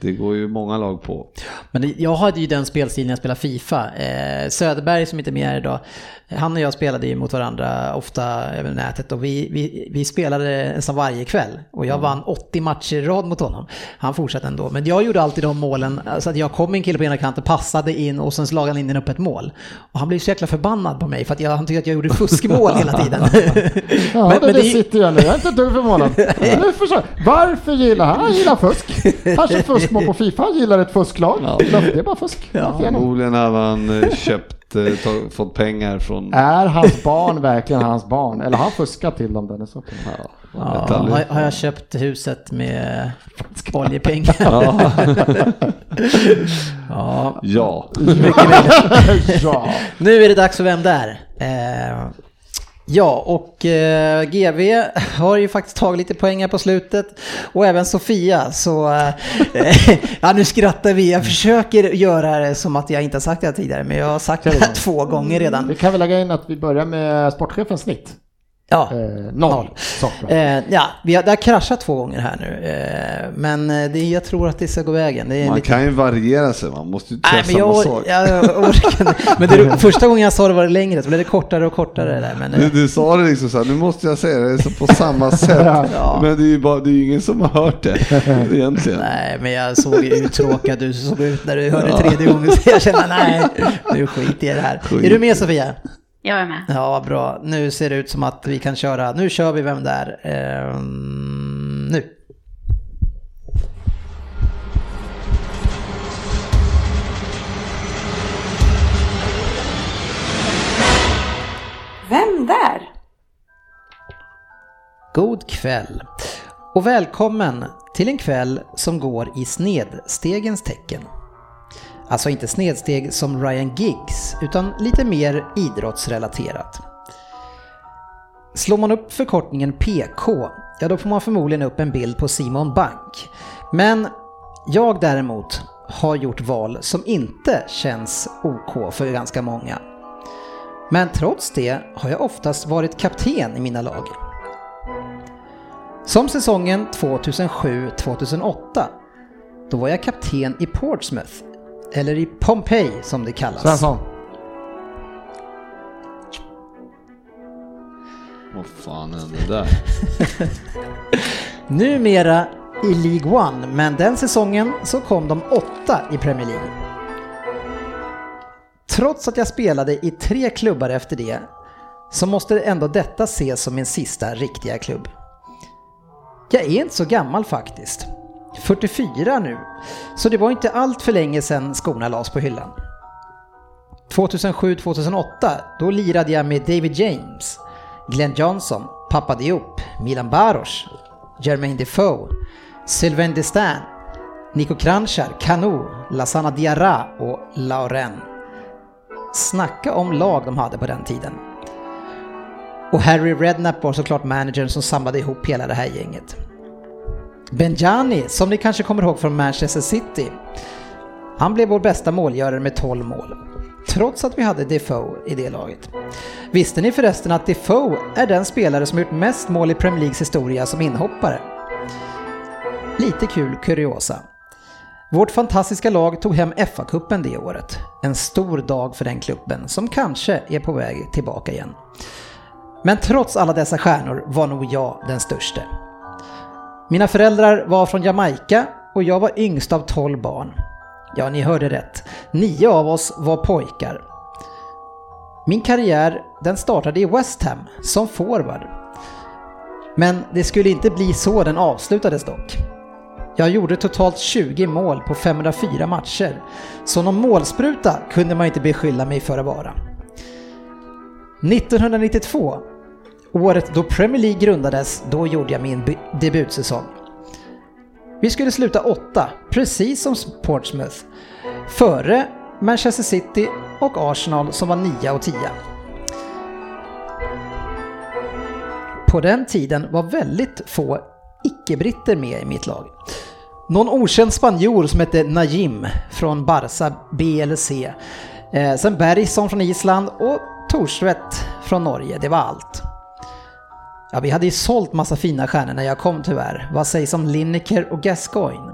Det går ju många lag på. Men jag hade ju den spelstilen när jag spelade Fifa. Eh, Söderberg som inte är med här idag, han och jag spelade ju mot varandra ofta över nätet och vi, vi, vi spelade nästan varje kväll. Och jag vann 80 matcher i rad mot honom. Han fortsatte ändå. Men jag gjorde alltid de målen, så att jag kom en kille på ena kanten, passade in och sen slagade han in den upp ett mål. Och han blev så jäkla förbannad på mig för att jag, han tyckte att jag gjorde fuskmål hela tiden. <laughs> Ja, Men- det, men det det- sitter jag nu. Jag är inte dugg förvånad. <laughs> Varför gillar han? Han gillar fusk. Han kör fuskmål på Fifa. Gillar ett fusklag. Det är bara fusk. Igenom. Förmodligen har han eh, köpt, eh, ta- fått pengar från... Är hans barn verkligen hans barn? Eller har han fuskat till dem? Den är så Ja, Ja, har, har jag köpt huset med oljepengar? Ja. <laughs> ja, ja. <laughs> ja. Nu är det dags för Vem där? Eh, ja, och eh, GV <laughs> har ju faktiskt tagit lite poäng här på slutet. Och även Sofia, så... Eh, <laughs> ja, nu skrattar vi. Jag försöker göra det som att jag inte har sagt det här tidigare, men jag har sagt det här två gånger redan. Vi kan väl lägga in att vi börjar med sportchefens snitt. Ja. Eh, noll. Noll. Så. Eh, ja, vi har, det har kraschat två gånger här nu. Eh, men eh, det, jag tror att det ska gå vägen. Det är Man lite kan ju variera sig, man måste ju Nej, träffa men jag, samma or- sak. jag, inte. <laughs> Men det, första gången jag sa det var det längre, så blev det kortare och kortare där. Men, Du, eh, du sa det liksom såhär, nu måste jag säga det så på samma sätt. <laughs> Ja. Men det är ju bara, det är ingen som har hört det <laughs> egentligen. nej, men jag såg ju uttråkad du såg ut när du hörde tredje gången. Så jag kände, nej, nu skiter jag i det här. Skit. Är du med Sofia? Jag är med. Ja, vad bra. Nu ser det ut som att vi kan köra. Nu kör vi Vem där? Ehm, nu. Vem där? God kväll och välkommen till en kväll som går i snedstegens tecken. Alltså inte snedsteg som Ryan Giggs, utan lite mer idrottsrelaterat. Slår man upp förkortningen PK, ja då får man förmodligen upp en bild på Simon Bank. Men jag däremot har gjort val som inte känns OK för ganska många. Men trots det har jag oftast varit kapten i mina lag. Som säsongen 2007-2008. Då var jag kapten i Portsmouth. Eller i Pompeji som det kallas. Svensson. Vad fan hände där? <laughs> Numera i League One, men den säsongen så kom de åtta i Premier League. Trots att jag spelade i tre klubbar efter det så måste ändå detta ses som min sista riktiga klubb. Jag är inte så gammal faktiskt. 44 nu. Så det var inte allt för länge sedan skorna lades på hyllan. 2007-2008, då lirade jag med David James, Glenn Johnson, Papa Diop, Milan Baros, Jermaine Defoe, Sylvain Destin, Nico Kranjčar, Kanu, Lasana Diarra och Lauren. Snacka om lag de hade på den tiden. Och Harry Redknapp var såklart managern som samlade ihop hela det här gänget. Benjani, som ni kanske kommer ihåg från Manchester City, han blev vår bästa målgörare med 12 mål. Trots att vi hade Defoe i det laget. Visste ni förresten att Defoe är den spelare som gjort mest mål i Premier Leagues historia som inhoppare? Lite kul kuriosa. Vårt fantastiska lag tog hem FA-cupen det året. En stor dag för den klubben som kanske är på väg tillbaka igen. Men trots alla dessa stjärnor var nog jag den störste. Mina föräldrar var från Jamaica och jag var yngst av 12 barn. Ja, ni hörde rätt. Nio av oss var pojkar. Min karriär den startade i West Ham som forward. Men det skulle inte bli så den avslutades dock. Jag gjorde totalt 20 mål på 504 matcher, så någon målspruta kunde man inte beskylla mig för att vara. 1992, året då Premier League grundades, då gjorde jag min debutsäsong. Vi skulle sluta åtta, precis som Portsmouth, före Manchester City och Arsenal som var nia och tia. På den tiden var väldigt få icke-britter med i mitt lag. Någon okänd spanjor som hette Najim från Barca B eller C. Eh, sen Bergson från Island och Torsvedt från Norge, det var allt. Ja, vi hade ju sålt massa fina stjärnor när jag kom tyvärr. Vad sägs om Lineker och Gascoigne?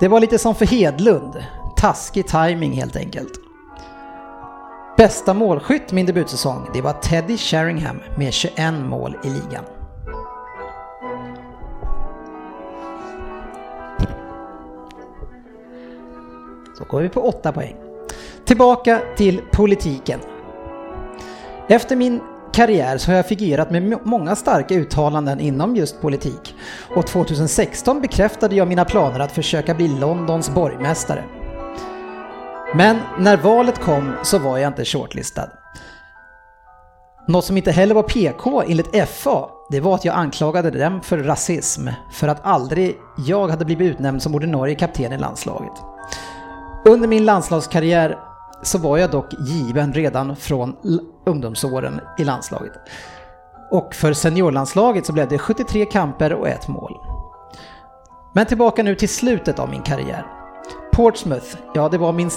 Det var lite som för Hedlund. Taskig timing helt enkelt. Bästa målskytt min debutsäsong, det var Teddy Sheringham med 21 mål i ligan. Så går vi på 8 poäng. Tillbaka till politiken. Efter min karriär så har jag figurerat med många starka uttalanden inom just politik. Och 2016 bekräftade jag mina planer att försöka bli Londons borgmästare. Men när valet kom så var jag inte shortlistad. Något som inte heller var PK enligt FA, det var att jag anklagade dem för rasism för att aldrig jag hade blivit utnämnd som ordinarie kapten i landslaget. Under min landslagskarriär så var jag dock given redan från ungdomsåren i landslaget. Och för seniorlandslaget så blev det 73 kamper och ett mål. Men tillbaka nu till slutet av min karriär. Portsmouth, ja det var min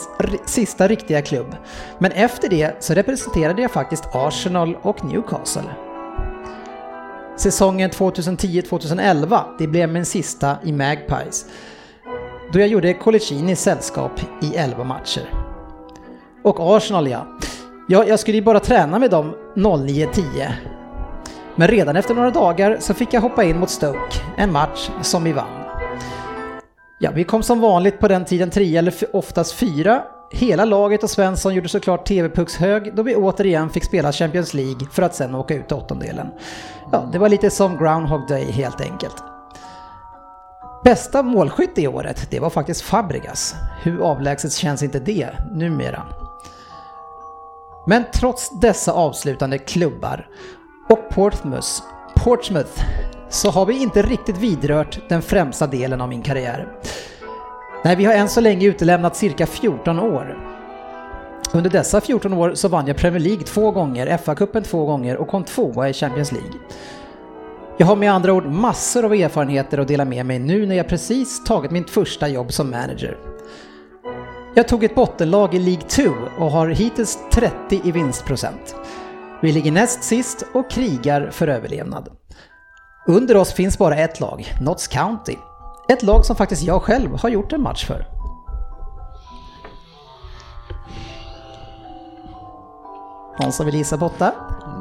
sista riktiga klubb. Men efter det så representerade jag faktiskt Arsenal och Newcastle. Säsongen 2010-2011, det blev min sista i Magpies. Då jag gjorde Colicini sällskap i 11 matcher. Och Arsenal ja. ja. Jag skulle ju bara träna med dem 09.10. Men redan efter några dagar så fick jag hoppa in mot Stoke, en match som vi vann. Ja, vi kom som vanligt på den tiden trea eller oftast fyra. Hela laget och Svensson gjorde såklart TV-puckshög då vi återigen fick spela Champions League för att sen åka ut till åttondelen. Ja, det var lite som Groundhog Day helt enkelt. Bästa målskytt i året, det var faktiskt Fabregas. Hur avlägset känns inte det numera? Men trots dessa avslutande klubbar och Portsmouth, Portsmouth så har vi inte riktigt vidrört den främsta delen av min karriär. Nej, vi har än så länge utelämnat cirka 14 år. Under dessa 14 år så vann jag Premier League två gånger, FA-cupen två gånger och kom tvåa i Champions League. Jag har med andra ord massor av erfarenheter att dela med mig nu när jag precis tagit mitt första jobb som manager. Jag tog ett bottenlag i League 2 och har hittills 30 i vinstprocent. Vi ligger näst sist och krigar för överlevnad. Under oss finns bara ett lag, Notts County. Ett lag som faktiskt jag själv har gjort en match för. Någon som vill gissa åtta?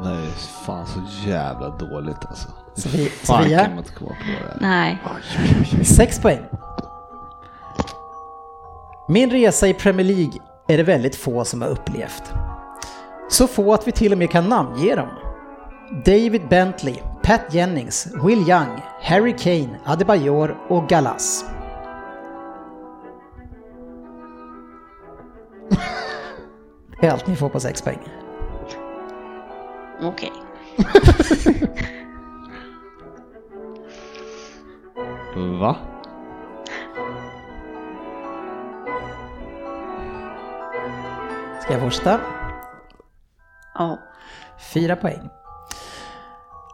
Nej, fan så jävla dåligt alltså. Sofia? Fan kan man inte komma på det här. Nej. Sex poäng. Min resa i Premier League är det väldigt få som har upplevt. Så få att vi till och med kan namnge dem. David Bentley, Pat Jennings, Will Young, Harry Kane, Adebayor och Galas. Det är allt ni får på 6 poäng. Okej. <laughs> Va? Jag fortsätta? Ja. Fyra poäng.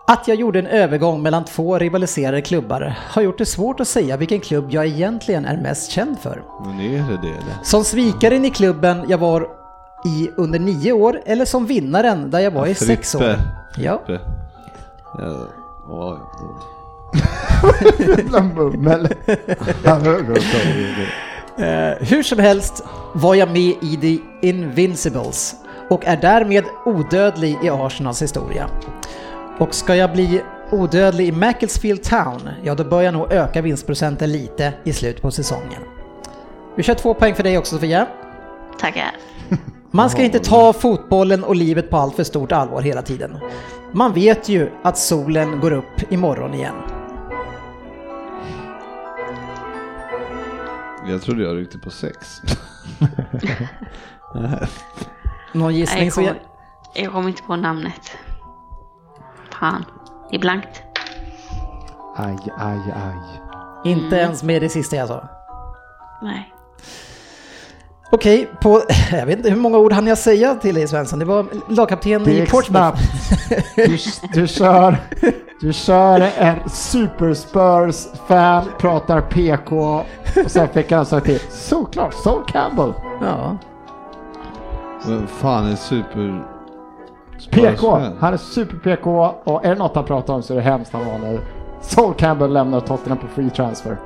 Att jag gjorde en övergång mellan två rivaliserande klubbar har gjort det svårt att säga vilken klubb jag egentligen är mest känd för. Men är det det eller? Som svikaren i klubben jag var i under nio år eller som vinnaren där jag var i sex år. Frippe. Ja. Frippe. Ja, oj. Jävla mummel. Eh, hur som helst var jag med i The Invincibles och är därmed odödlig i Arsenals historia. Och ska jag bli odödlig i Macclesfield Town, ja då bör jag nog öka vinstprocenten lite i slutet på säsongen. Vi kör två poäng för dig också Sofia. Tackar. <laughs> Man ska inte ta fotbollen och livet på allt för stort allvar hela tiden. Man vet ju att solen går upp imorgon igen. Jag trodde jag ryckte på sex. <laughs> Någon Nej, gissning? jag, Så kommer, jag kommer inte på namnet. Fan. Det är blankt. Aj, aj, aj. inte ens med det sista jag sa. Nej. Okej, på, <laughs> jag vet inte hur många ord hann jag säga till dig Svensson? Det var lagkapten i Portsmouth. <laughs> Du, du kör, du kör en super Spurs-fan, pratar PK och sen fick han sagt till. Såklart, Sol Campbell. Ja. Men fan är super... PK, han är super PK och är det något han pratar om så är det hemskt han var nu. Sol Campbell lämnar Tottenham på free transfer.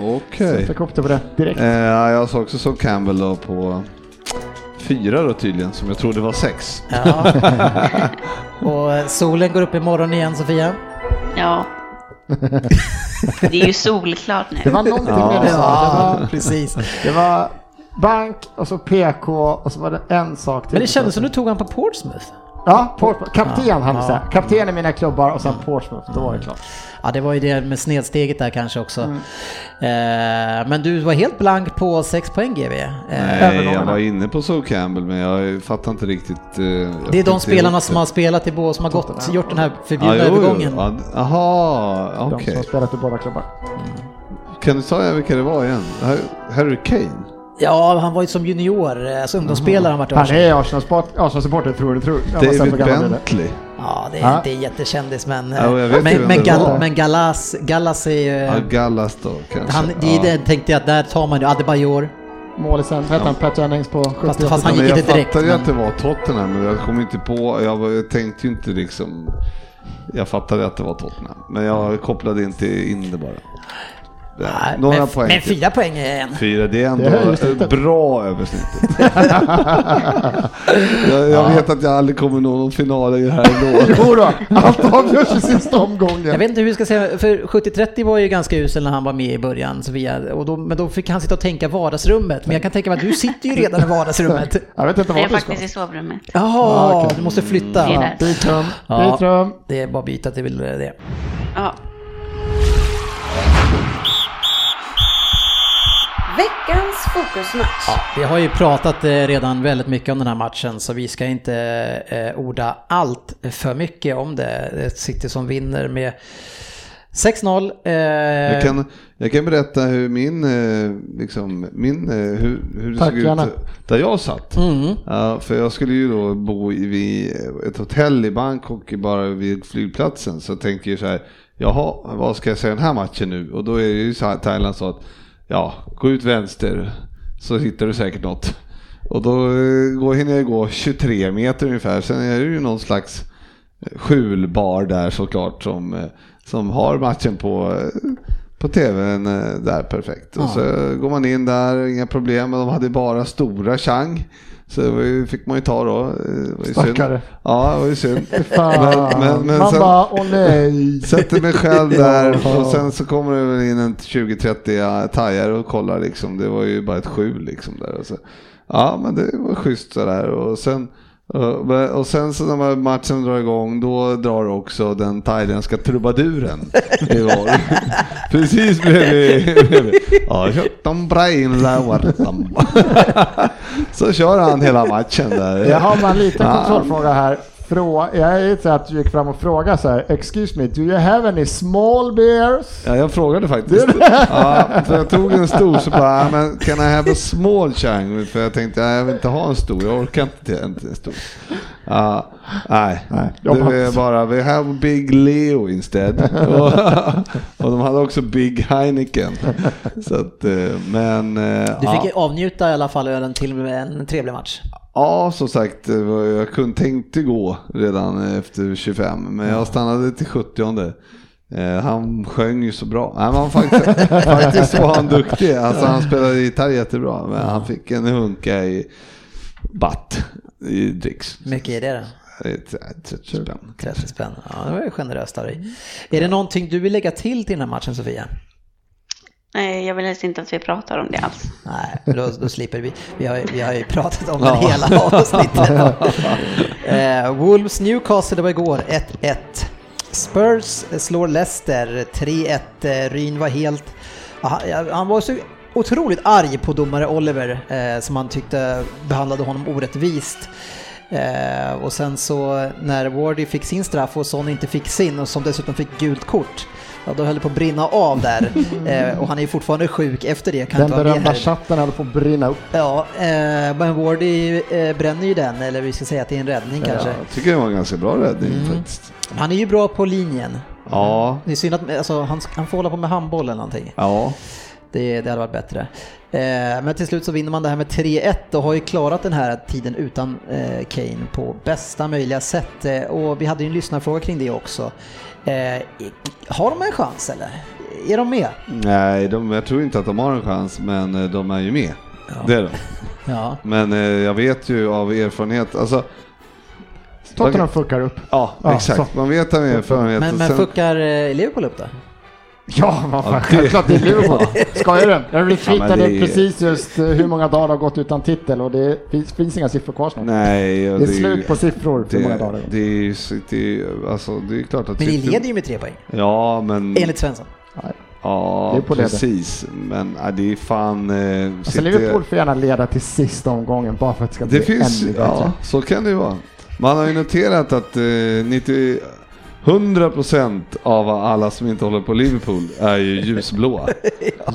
Okej. upp det på det direkt. Eh, ja, jag såg också som Campbell då på fyra då tydligen, som jag trodde var sex. ja. <laughs> och solen går upp imorgon igen Sofia. Ja. Det är ju solklart nu. Det var någonting Ja. med det var, precis. det var bank och så PK och så var det en sak till. Men det kändes som du tog han på Portsmouth. Ja, Portsmouth. kapten han Ja. säga. Kapten i mina klubbar och sen Portsmouth. Då var det klart. Ja, det var ju det med snedsteget där kanske också. Mm. Eh, men du var helt blank på 6 poäng GV. Eh, Nej, jag var inne på Sol Campbell men jag fattar inte riktigt. eh, det är de spelarna som har spelat i båda, som har gått, gjort den här förbjudna Ja, jo, övergången. Ja, Jaha, De okej. som har spelat i båda klubbar. Kan du säga vilka det var igen? Har- Harry Kane? Ja, han var ju som junior, eh, alltså ungdomsspelare han varit i Han är Arsenal-supporter, Arsenal tror du tror. Jag var David. Bentley? Ja, det är Ja. inte jättekändis men... eh, Ja, jag vet men, men, Gal, var. men Gallas, Gallas är ju... Ja, Gallas då kanske? han, det ja. det tänkte jag att där tar man ju Adebayor. Målisen, vad heter han? Pat Jennings på 70 Fast- fast han Ja, gick jag inte direkt, fattade ju men- att det var Tottenham, men jag kom inte på, jag, var- jag tänkte ju inte liksom, jag fattade att det var Tottenham, men jag kopplade inte in det bara. Nej, Några men, poäng men fyra poäng är en. Fyra, det är ändå Det är bra över snittet. <laughs> jag jag vet att jag aldrig kommer nå någon final i det här ändå. <laughs> Jo då, allt avgörs i sista omgången. Jag vet inte hur vi ska säga, för 70-30 var ju ganska usel när han var med i början, Sofia. Och då, men då fick han sitta och tänka vardagsrummet. Men jag kan tänka mig att du sitter ju redan i vardagsrummet. <laughs> Jag vet inte Det är vad du ska. faktiskt i sovrummet. Jaha, okej. du måste flytta. Det är där. Byt rum, Ja. byt rum. Det är bara att byta till det. Ja. Veckans fokusmatch. Ja, vi har ju pratat eh, redan väldigt mycket om den här matchen så vi ska inte eh, orda allt för mycket om det. Det City som vinner med 6-0. Eh, Jag kan, jag kan berätta hur min, eh, liksom, min, eh, hur, hur det Tack, såg gärna. ut där jag satt. Mm. Ja, för jag skulle ju då bo i, vid ett hotell i Bangkok bara vid flygplatsen. Så jag tänkte ju så här, jaha, vad ska jag säga den här matchen nu? Och då är det ju så här, Thailand sa att, ja, gå ut vänster så hittar du säkert något. Och då eh, går, hinner jag gå 23 meter ungefär, sen är det ju någon slags skjulbar där såklart som, eh, som har matchen på, eh, på tvn eh, där perfekt. Och så går man in där, inga problem, men de hade bara stora chang. Så det fick man ju ta då. eh, Det. Stackare. Ja, det var ju synd. <laughs> Men- men- men Man sen- bara, åh nej. Sätter mig själv <laughs> där och sen så kommer det väl in en 20-30 tajar och kollar liksom. Det var ju bara ett skjul liksom där. Och så, ja men det var schysst sådär och sen Och, sen så när matchen drar igång då drar också den thailändska trubaduren <laughs> igång. <laughs> Precis bredvid. Ja. <laughs> Så kör han hela matchen där. Jag har bara en liten kontrollfråga här. Frå, jag är så att du gick fram och frågade så här, excuse me, do you have any small beers? Ja, jag frågade faktiskt. Ja, för jag tog en stor så bara, "Ja, men can I have a small chang? För jag tänkte, "Ja, jag vill inte ha en stor, jag orkar inte till en, till en stor. Ja, nej, Nej, det bara- är bara, we have Big Leo instead. och, <laughs> och de hade också Big Heineken. Så att, eh, men... eh, Du ja. fick avnjuta i alla fall ölen till en trevlig match. Ja, som sagt, var- jag kunde tänkte gå redan efter 25, men jag stannade till 70. Eh, han sjöng ju så bra. Nej, men han faktiskt, <laughs> faktiskt var han duktig. Alltså, han spelade gitarr jättebra, men han fick en hunka i batt i dricks. mycket är det då? Det är 30 spänn. 30 spänn. Ja, det var ju generöst av dig. Är det någonting du vill lägga till till den här matchen Sofia? Nej, jag vill helst inte att vi pratar om det alls. Nej, då, då slipper vi. Vi har, ju- vi har ju pratat om Ja. det hela avsnittet. <laughs> eh, Wolves Newcastle, det var igår, 1-1. Spurs slår Leicester 3-1. Eh, Ryn var helt... Ja, Han, han var så otroligt arg på domare Oliver eh, som han tyckte behandlade honom orättvist. Eh, och sen så när Wardy fick sin straff och Son inte fick sin och som dessutom fick gult kort. Ja, då höll det på att brinna av där. Eh, och han är ju fortfarande sjuk efter det. Kan Den inte berömda här. chatten höll på att brinna upp. Ja, eh, men Wardy eh, bränner ju den, eller vi ska säga att det är en räddning kanske. Jag tycker det var en ganska bra räddning Mm. faktiskt. Han är ju bra på linjen. Ja, Det är synd att alltså, han, han får hålla på med handboll eller någonting. ja. Det, det hade varit bättre. Eh, men till slut så vinner man det här med 3-1 och har ju klarat den här tiden utan eh, Kane på bästa möjliga sätt. Eh, och vi hade ju en lyssnarfråga kring det också. Eh, har de en chans eller? Är de med? Nej, de, jag tror inte att de har en chans, men eh, de är ju med. Det är de. <laughs> Ja. Men eh, jag vet ju av erfarenhet, alltså Tottenham fuckar upp. Ja, Ja, exakt. så. Man vet av erfarenhet. Men, men sen- fuckar Liverpool upp då? Ja, vad fan, Ja, det- självklart det är Liverpool. <laughs> Skojar du? Jag retweetade Ja, det är- precis just eh, hur många dagar det har gått utan titel och det finns, finns inga siffror kvar snart. Nej, och Det är ju- slut på siffror för hur många dagar det det, har gått. det, är alltså det är klart att Men ni leder ju med tre poäng, Ja, men... enligt Svensson. Ja, Det är på det. precis. Men ja, det är fan... Eh, Alltså Liverpool får gärna leda till sista omgången bara för att det ska bli Det finns, ännu bättre. ja, så kan det ju vara. Man har ju noterat att eh, 90, 100% av alla som inte håller på Liverpool är ju ljusblåa. <laughs>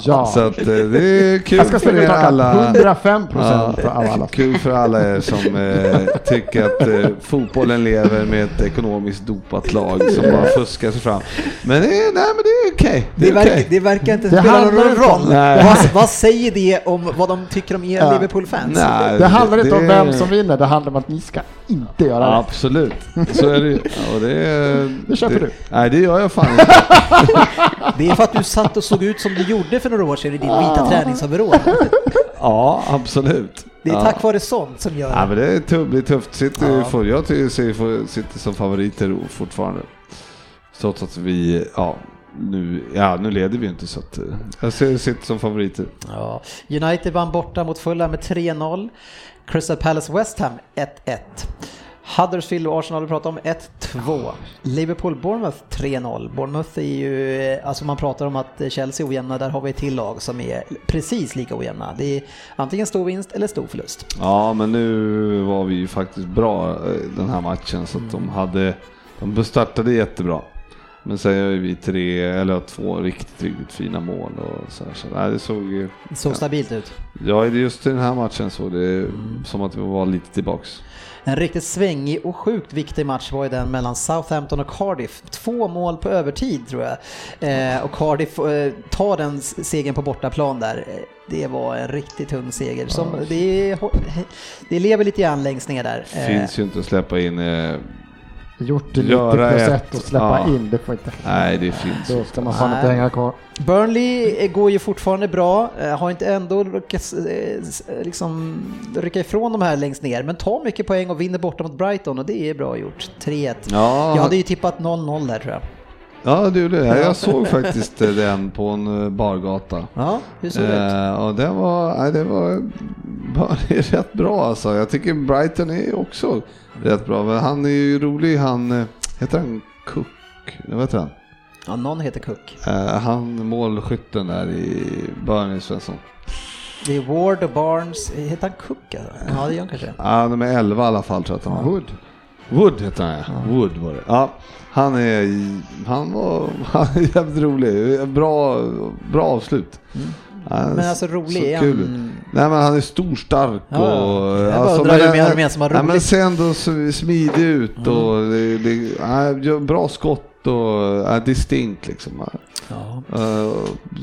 Ja. Så att eh, det är kul jag ska för er alla. 105 procent Ja, av alla. Kul för alla er som eh, tycker att eh, fotbollen lever med ett ekonomiskt dopat lag som bara fuskar sig fram. Men det är, nej, men det är okej. Det Det, är verkar, okej. det verkar inte Det spela någon om- roll. Vad, vad säger det om vad de tycker om er Ja. Liverpool-fans? Det handlar inte om det- vem som vinner, det handlar om att ni ska inte göra det. Absolut, så är det ju. Ja, och det, Det köper du. Nej, det gör jag fan inte. <laughs> Det är för att du satt och såg ut som du gjorde för några år sedan i din vita träningsoverall. Ja, absolut. Det är ja. tack vare sånt som gör Ja, men det är tufft. Det är tufft. City Ja. får, jag tycker City City som favoriter fortfarande. Trots att vi, ja, nu, ja, nu leder vi inte så att eh, jag ser City som favoriter. Ja. United vann borta mot Fulham med 3-0. Crystal Palace West Ham 1-1. Huddersfield och Arsenal har vi pratat om 1-2. Liverpool Bournemouth 3-0. Bournemouth är ju, eh, alltså man pratar om att Chelsea är ojämna, där har vi ett till lag som är precis lika ojämna. Det är antingen stor vinst eller stor förlust. Ja, men nu var vi ju faktiskt bra eh, den här matchen så att de hade, de startade jättebra. Men sen gör vi tre, eller två riktigt, riktigt fina mål och så här. Så, nej, det såg ju, Det såg Ja. stabilt ut. ja just i den här matchen såg det som att vi var lite tillbaks. En riktigt svängig och sjukt viktig match var ju den mellan Southampton och Cardiff. Två mål på övertid tror jag. Eh, och Cardiff eh, tar den segern på bortaplan där. Eh, Det var en riktigt tung seger. Som, det, det lever lite grann längst ner där. Eh, Finns ju inte att släppa in eh, Gjort det 90 Göra plus ett, 1 och släppa ja. in, det får inte Nej, det finns Då inte. ska man fan Nej. inte hänga kvar. Burnley eh, går ju fortfarande bra, eh, har inte ändå lyckats eh, liksom rycka ifrån de här längst ner, men tar mycket poäng och vinner borta mot Brighton och det är bra gjort. 3-1. Ja, Jag hade ju tippat 0-0 där tror jag. Ja, du det. Jag såg faktiskt den på en bargata. Ja, hur såg det? Eh, och det var, nej, det var bara <laughs> det är rätt bra alltså. Jag tycker Brighton är också rätt bra. Men han är ju rolig, han, eh, heter han Cook? Vad heter han? Ja, någon heter Cook. Eh, han målskytten där i Burnley Svensson. Det är Ward och Barnes. Heter han Cook? Alltså? Ja, det gör han kanske. Ja, de är 11 i alla fall tror jag att han. Wood. Wood heter han ja. Wood var det. Ja, han är, han var, <laughs> han är jävligt rolig. Bra, bra avslut. Ja, Men alltså rolig, så är kul. han... Nej men han är stor, stark Ja, och... jag bara undrar hur du med som var Nej men rolig. ser ändå smidig ut och det, det, ja, gör bra skott och ja, distinkt liksom. Ja. Uh,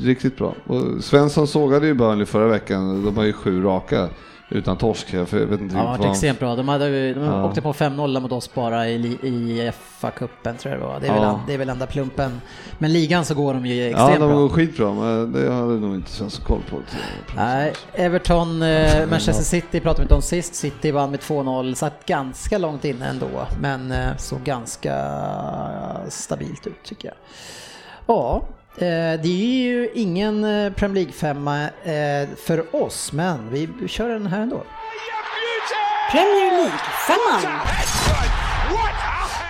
riktigt bra. Och Svensson sågade ju Burnley förra veckan. De har ju sju raka utan torsk. Jag vet inte Ja, det extremt bra. De, hade, de Ja. åkte på 5-0 mot oss bara i, i FA-cupen tror jag det var. Det är, väl, Ja. en- det är väl enda plumpen. Men ligan så går de ju Ja, extremt de bra. går skitbra, men det hade nog inte Svensson koll på. Nej, Everton, eh, Manchester City pratade vi inte om sist. City vann med 2-0, satt ganska långt inne ändå, men eh, såg ganska stabilt ut tycker jag. Ja, det är ju ingen eh, Premier League-femma eh, för oss, men vi kör den här ändå. Premier League-femman.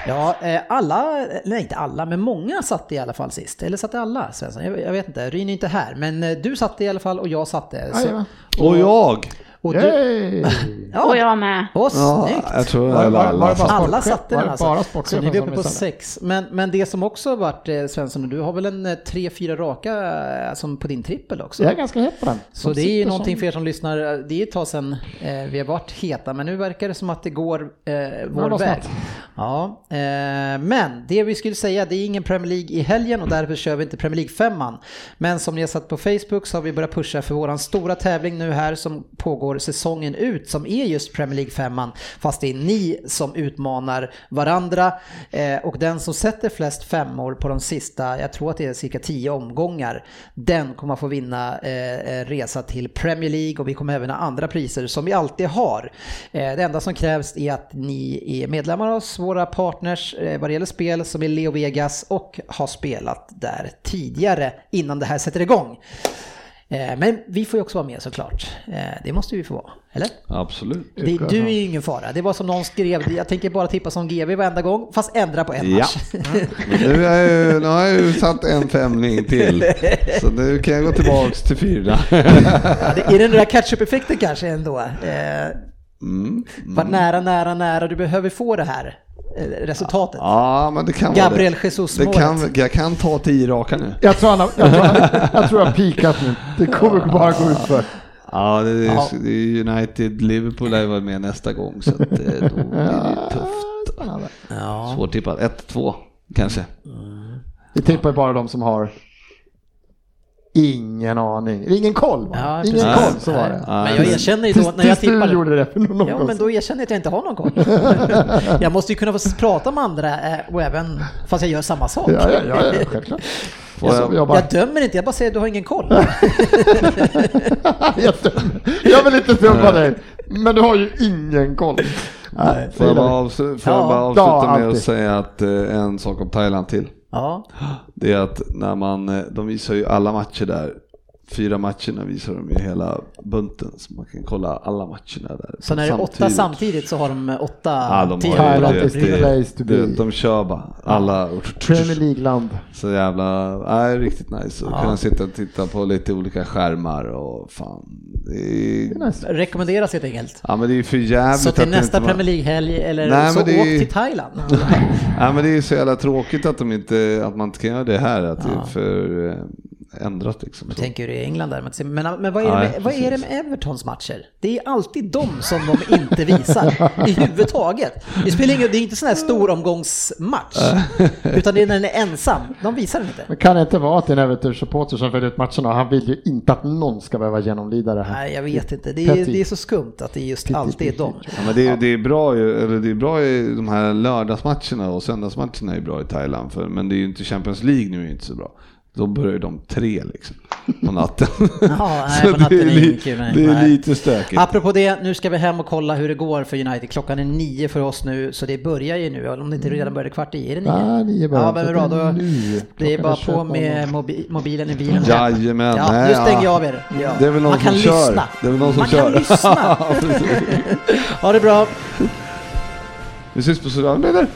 Ja, eh, alla, nej inte alla, men många satte i alla fall sist. Eller satte alla Svensson? Jag, jag vet inte, Ryn är inte här, men eh, du satte i alla fall och jag satte. Så, Jajamän. Och jag! Och du, <laughs> ja, Och jag med. Åh, Ja, snyggt! jag tror Var- alla, var- alla. var Alla satte den alltså. bara Så nu är uppe på sex. Men, men det som också har varit eh, Svensson, du har väl en eh, tre, fyra raka eh, som på din trippel också? Jag är ganska het på den. Så De det är ju någonting som- för er som lyssnar, det är ett tag sedan eh, vi har varit heta, men nu verkar det som att det går eh, vår var väg. Ja, eh, men det vi skulle säga, det är ingen Premier League i helgen och därför kör vi inte Premier League-femman. Men som ni har sett på Facebook så har vi börjat pusha för våran stora tävling nu här som pågår säsongen ut, som är just Premier League-femman, fast det är ni som utmanar varandra. Eh, och den som sätter flest femmor på de sista, jag tror att det är cirka tio omgångar, den kommer att få vinna eh, eh, resa till Premier League och vi kommer även ha andra priser som vi alltid har. Eh, det enda som krävs är att ni är medlemmar hos våra partners eh, vad det gäller spel som är Leo Vegas och har spelat där tidigare innan det här sätter igång. Eh, men vi får ju också vara med såklart. Eh, det måste vi få vara, eller? Absolut. Det, du är ju ingen fara. Det var som någon skrev, jag tänker bara tippa som GV varenda gång, fast ändra på en Ja. match. Nu, är jag ju, nu har jag ju satt en femling till. Så nu kan jag gå tillbaks till fyra. Ja, det är den där catch-up-effekten kanske ändå. Eh, Mm. var nära, nära, nära. Du behöver få det här resultatet. Ja, men det kan Gabriel vara det. Jesus det kan, målet. Jag kan ta tio raka nu. Jag tror han har, jag tror han, <laughs> jag tror han har peakat nu. Det kommer bara gå ut för. Ja, det är, Ja. det är United, Liverpool är väl med nästa gång så att, eh, då blir det tufft. Ja. Svårtippat. 1-2 kanske. Vi tippar bara de som har ingen aning. Ingen koll va? Ja, ingen precis. koll, så var det. Nej, Men jag erkänner ju då när jag tippar. gjorde det för någon Ja, gång men då erkänner jag att jag inte har någon koll. <laughs> Jag måste ju kunna få prata med andra eh, och även fast jag gör samma sak. Ja, ja, ja, ja självklart. <laughs> Jag, jag, jag, bara, Jag dömer inte, jag bara säger att du har ingen koll. <laughs> jag, dömer. jag vill inte döma dig, men du har ju ingen koll. Nej, får jag bara, avsluta, får Ja, jag bara ja, avsluta med att säga att eh, en sak om Thailand till. Ja, Det är att när man, eh, de visar ju alla matcher där. Fyra matcherna visar de ju hela bunten så man kan kolla alla matcherna där. så när det är åtta samtidigt så har de åtta Ja, de tio har det, det, det, de kör bara alla. Premier League-land. Så jävla, nej riktigt nice att Ja. kunna sitta och titta på lite olika skärmar och fan. Är, nice. Rekommenderas helt enkelt. ja men det är ju för jävligt Så till att det nästa Premier League-helg eller Nej, så åk är- till Thailand. <laughs> Ja men det är ju så jävla tråkigt att de inte, att man inte kan göra det här, att det Ja. är för eh, ändrat liksom. Jag tänker hur det är i England där. Men, men, men vad, är det Nej, med, vad är det med Evertons matcher? Det är alltid de som de inte visar i huvudtaget. Det spelar ingen, det är inte sån här storomgångsmatch. <laughs> utan det är när den är ensam. De visar den inte. Men kan det inte vara att det är en Everton-supporter som följer ut matcherna och han vill ju inte att någon ska behöva genomlida det här. Nej, jag vet inte. Det är, det är så skumt att det just alltid är de. Ja, men det, är, det är bra ju, eller det är bra i de här lördagsmatcherna och söndagsmatcherna är bra i Thailand, för, men det är ju inte Champions League nu är inte så bra. Då börjar de tre liksom på natten. <laughs> Ja, nej, Så på natten det är, li- kul, nej. det är Nej. lite stökigt. Apropå det, nu ska vi hem och kolla hur det går för United. Klockan är nio för oss nu, så det börjar ju nu. Om det inte redan började kvart i, är det nio? Ja, nio börjar, Ja, men bra, det är då nu. det är bara på 21.00. med mobi mobilen i bilen. Jajamän, Ja, nej, nu stänger ja. jag av er. Ja. Det är väl någon Man kan som kör. lyssna. Det är väl någon som Man kör. kan lyssna. <laughs> ha det bra. Vi syns på sociala <laughs> medier.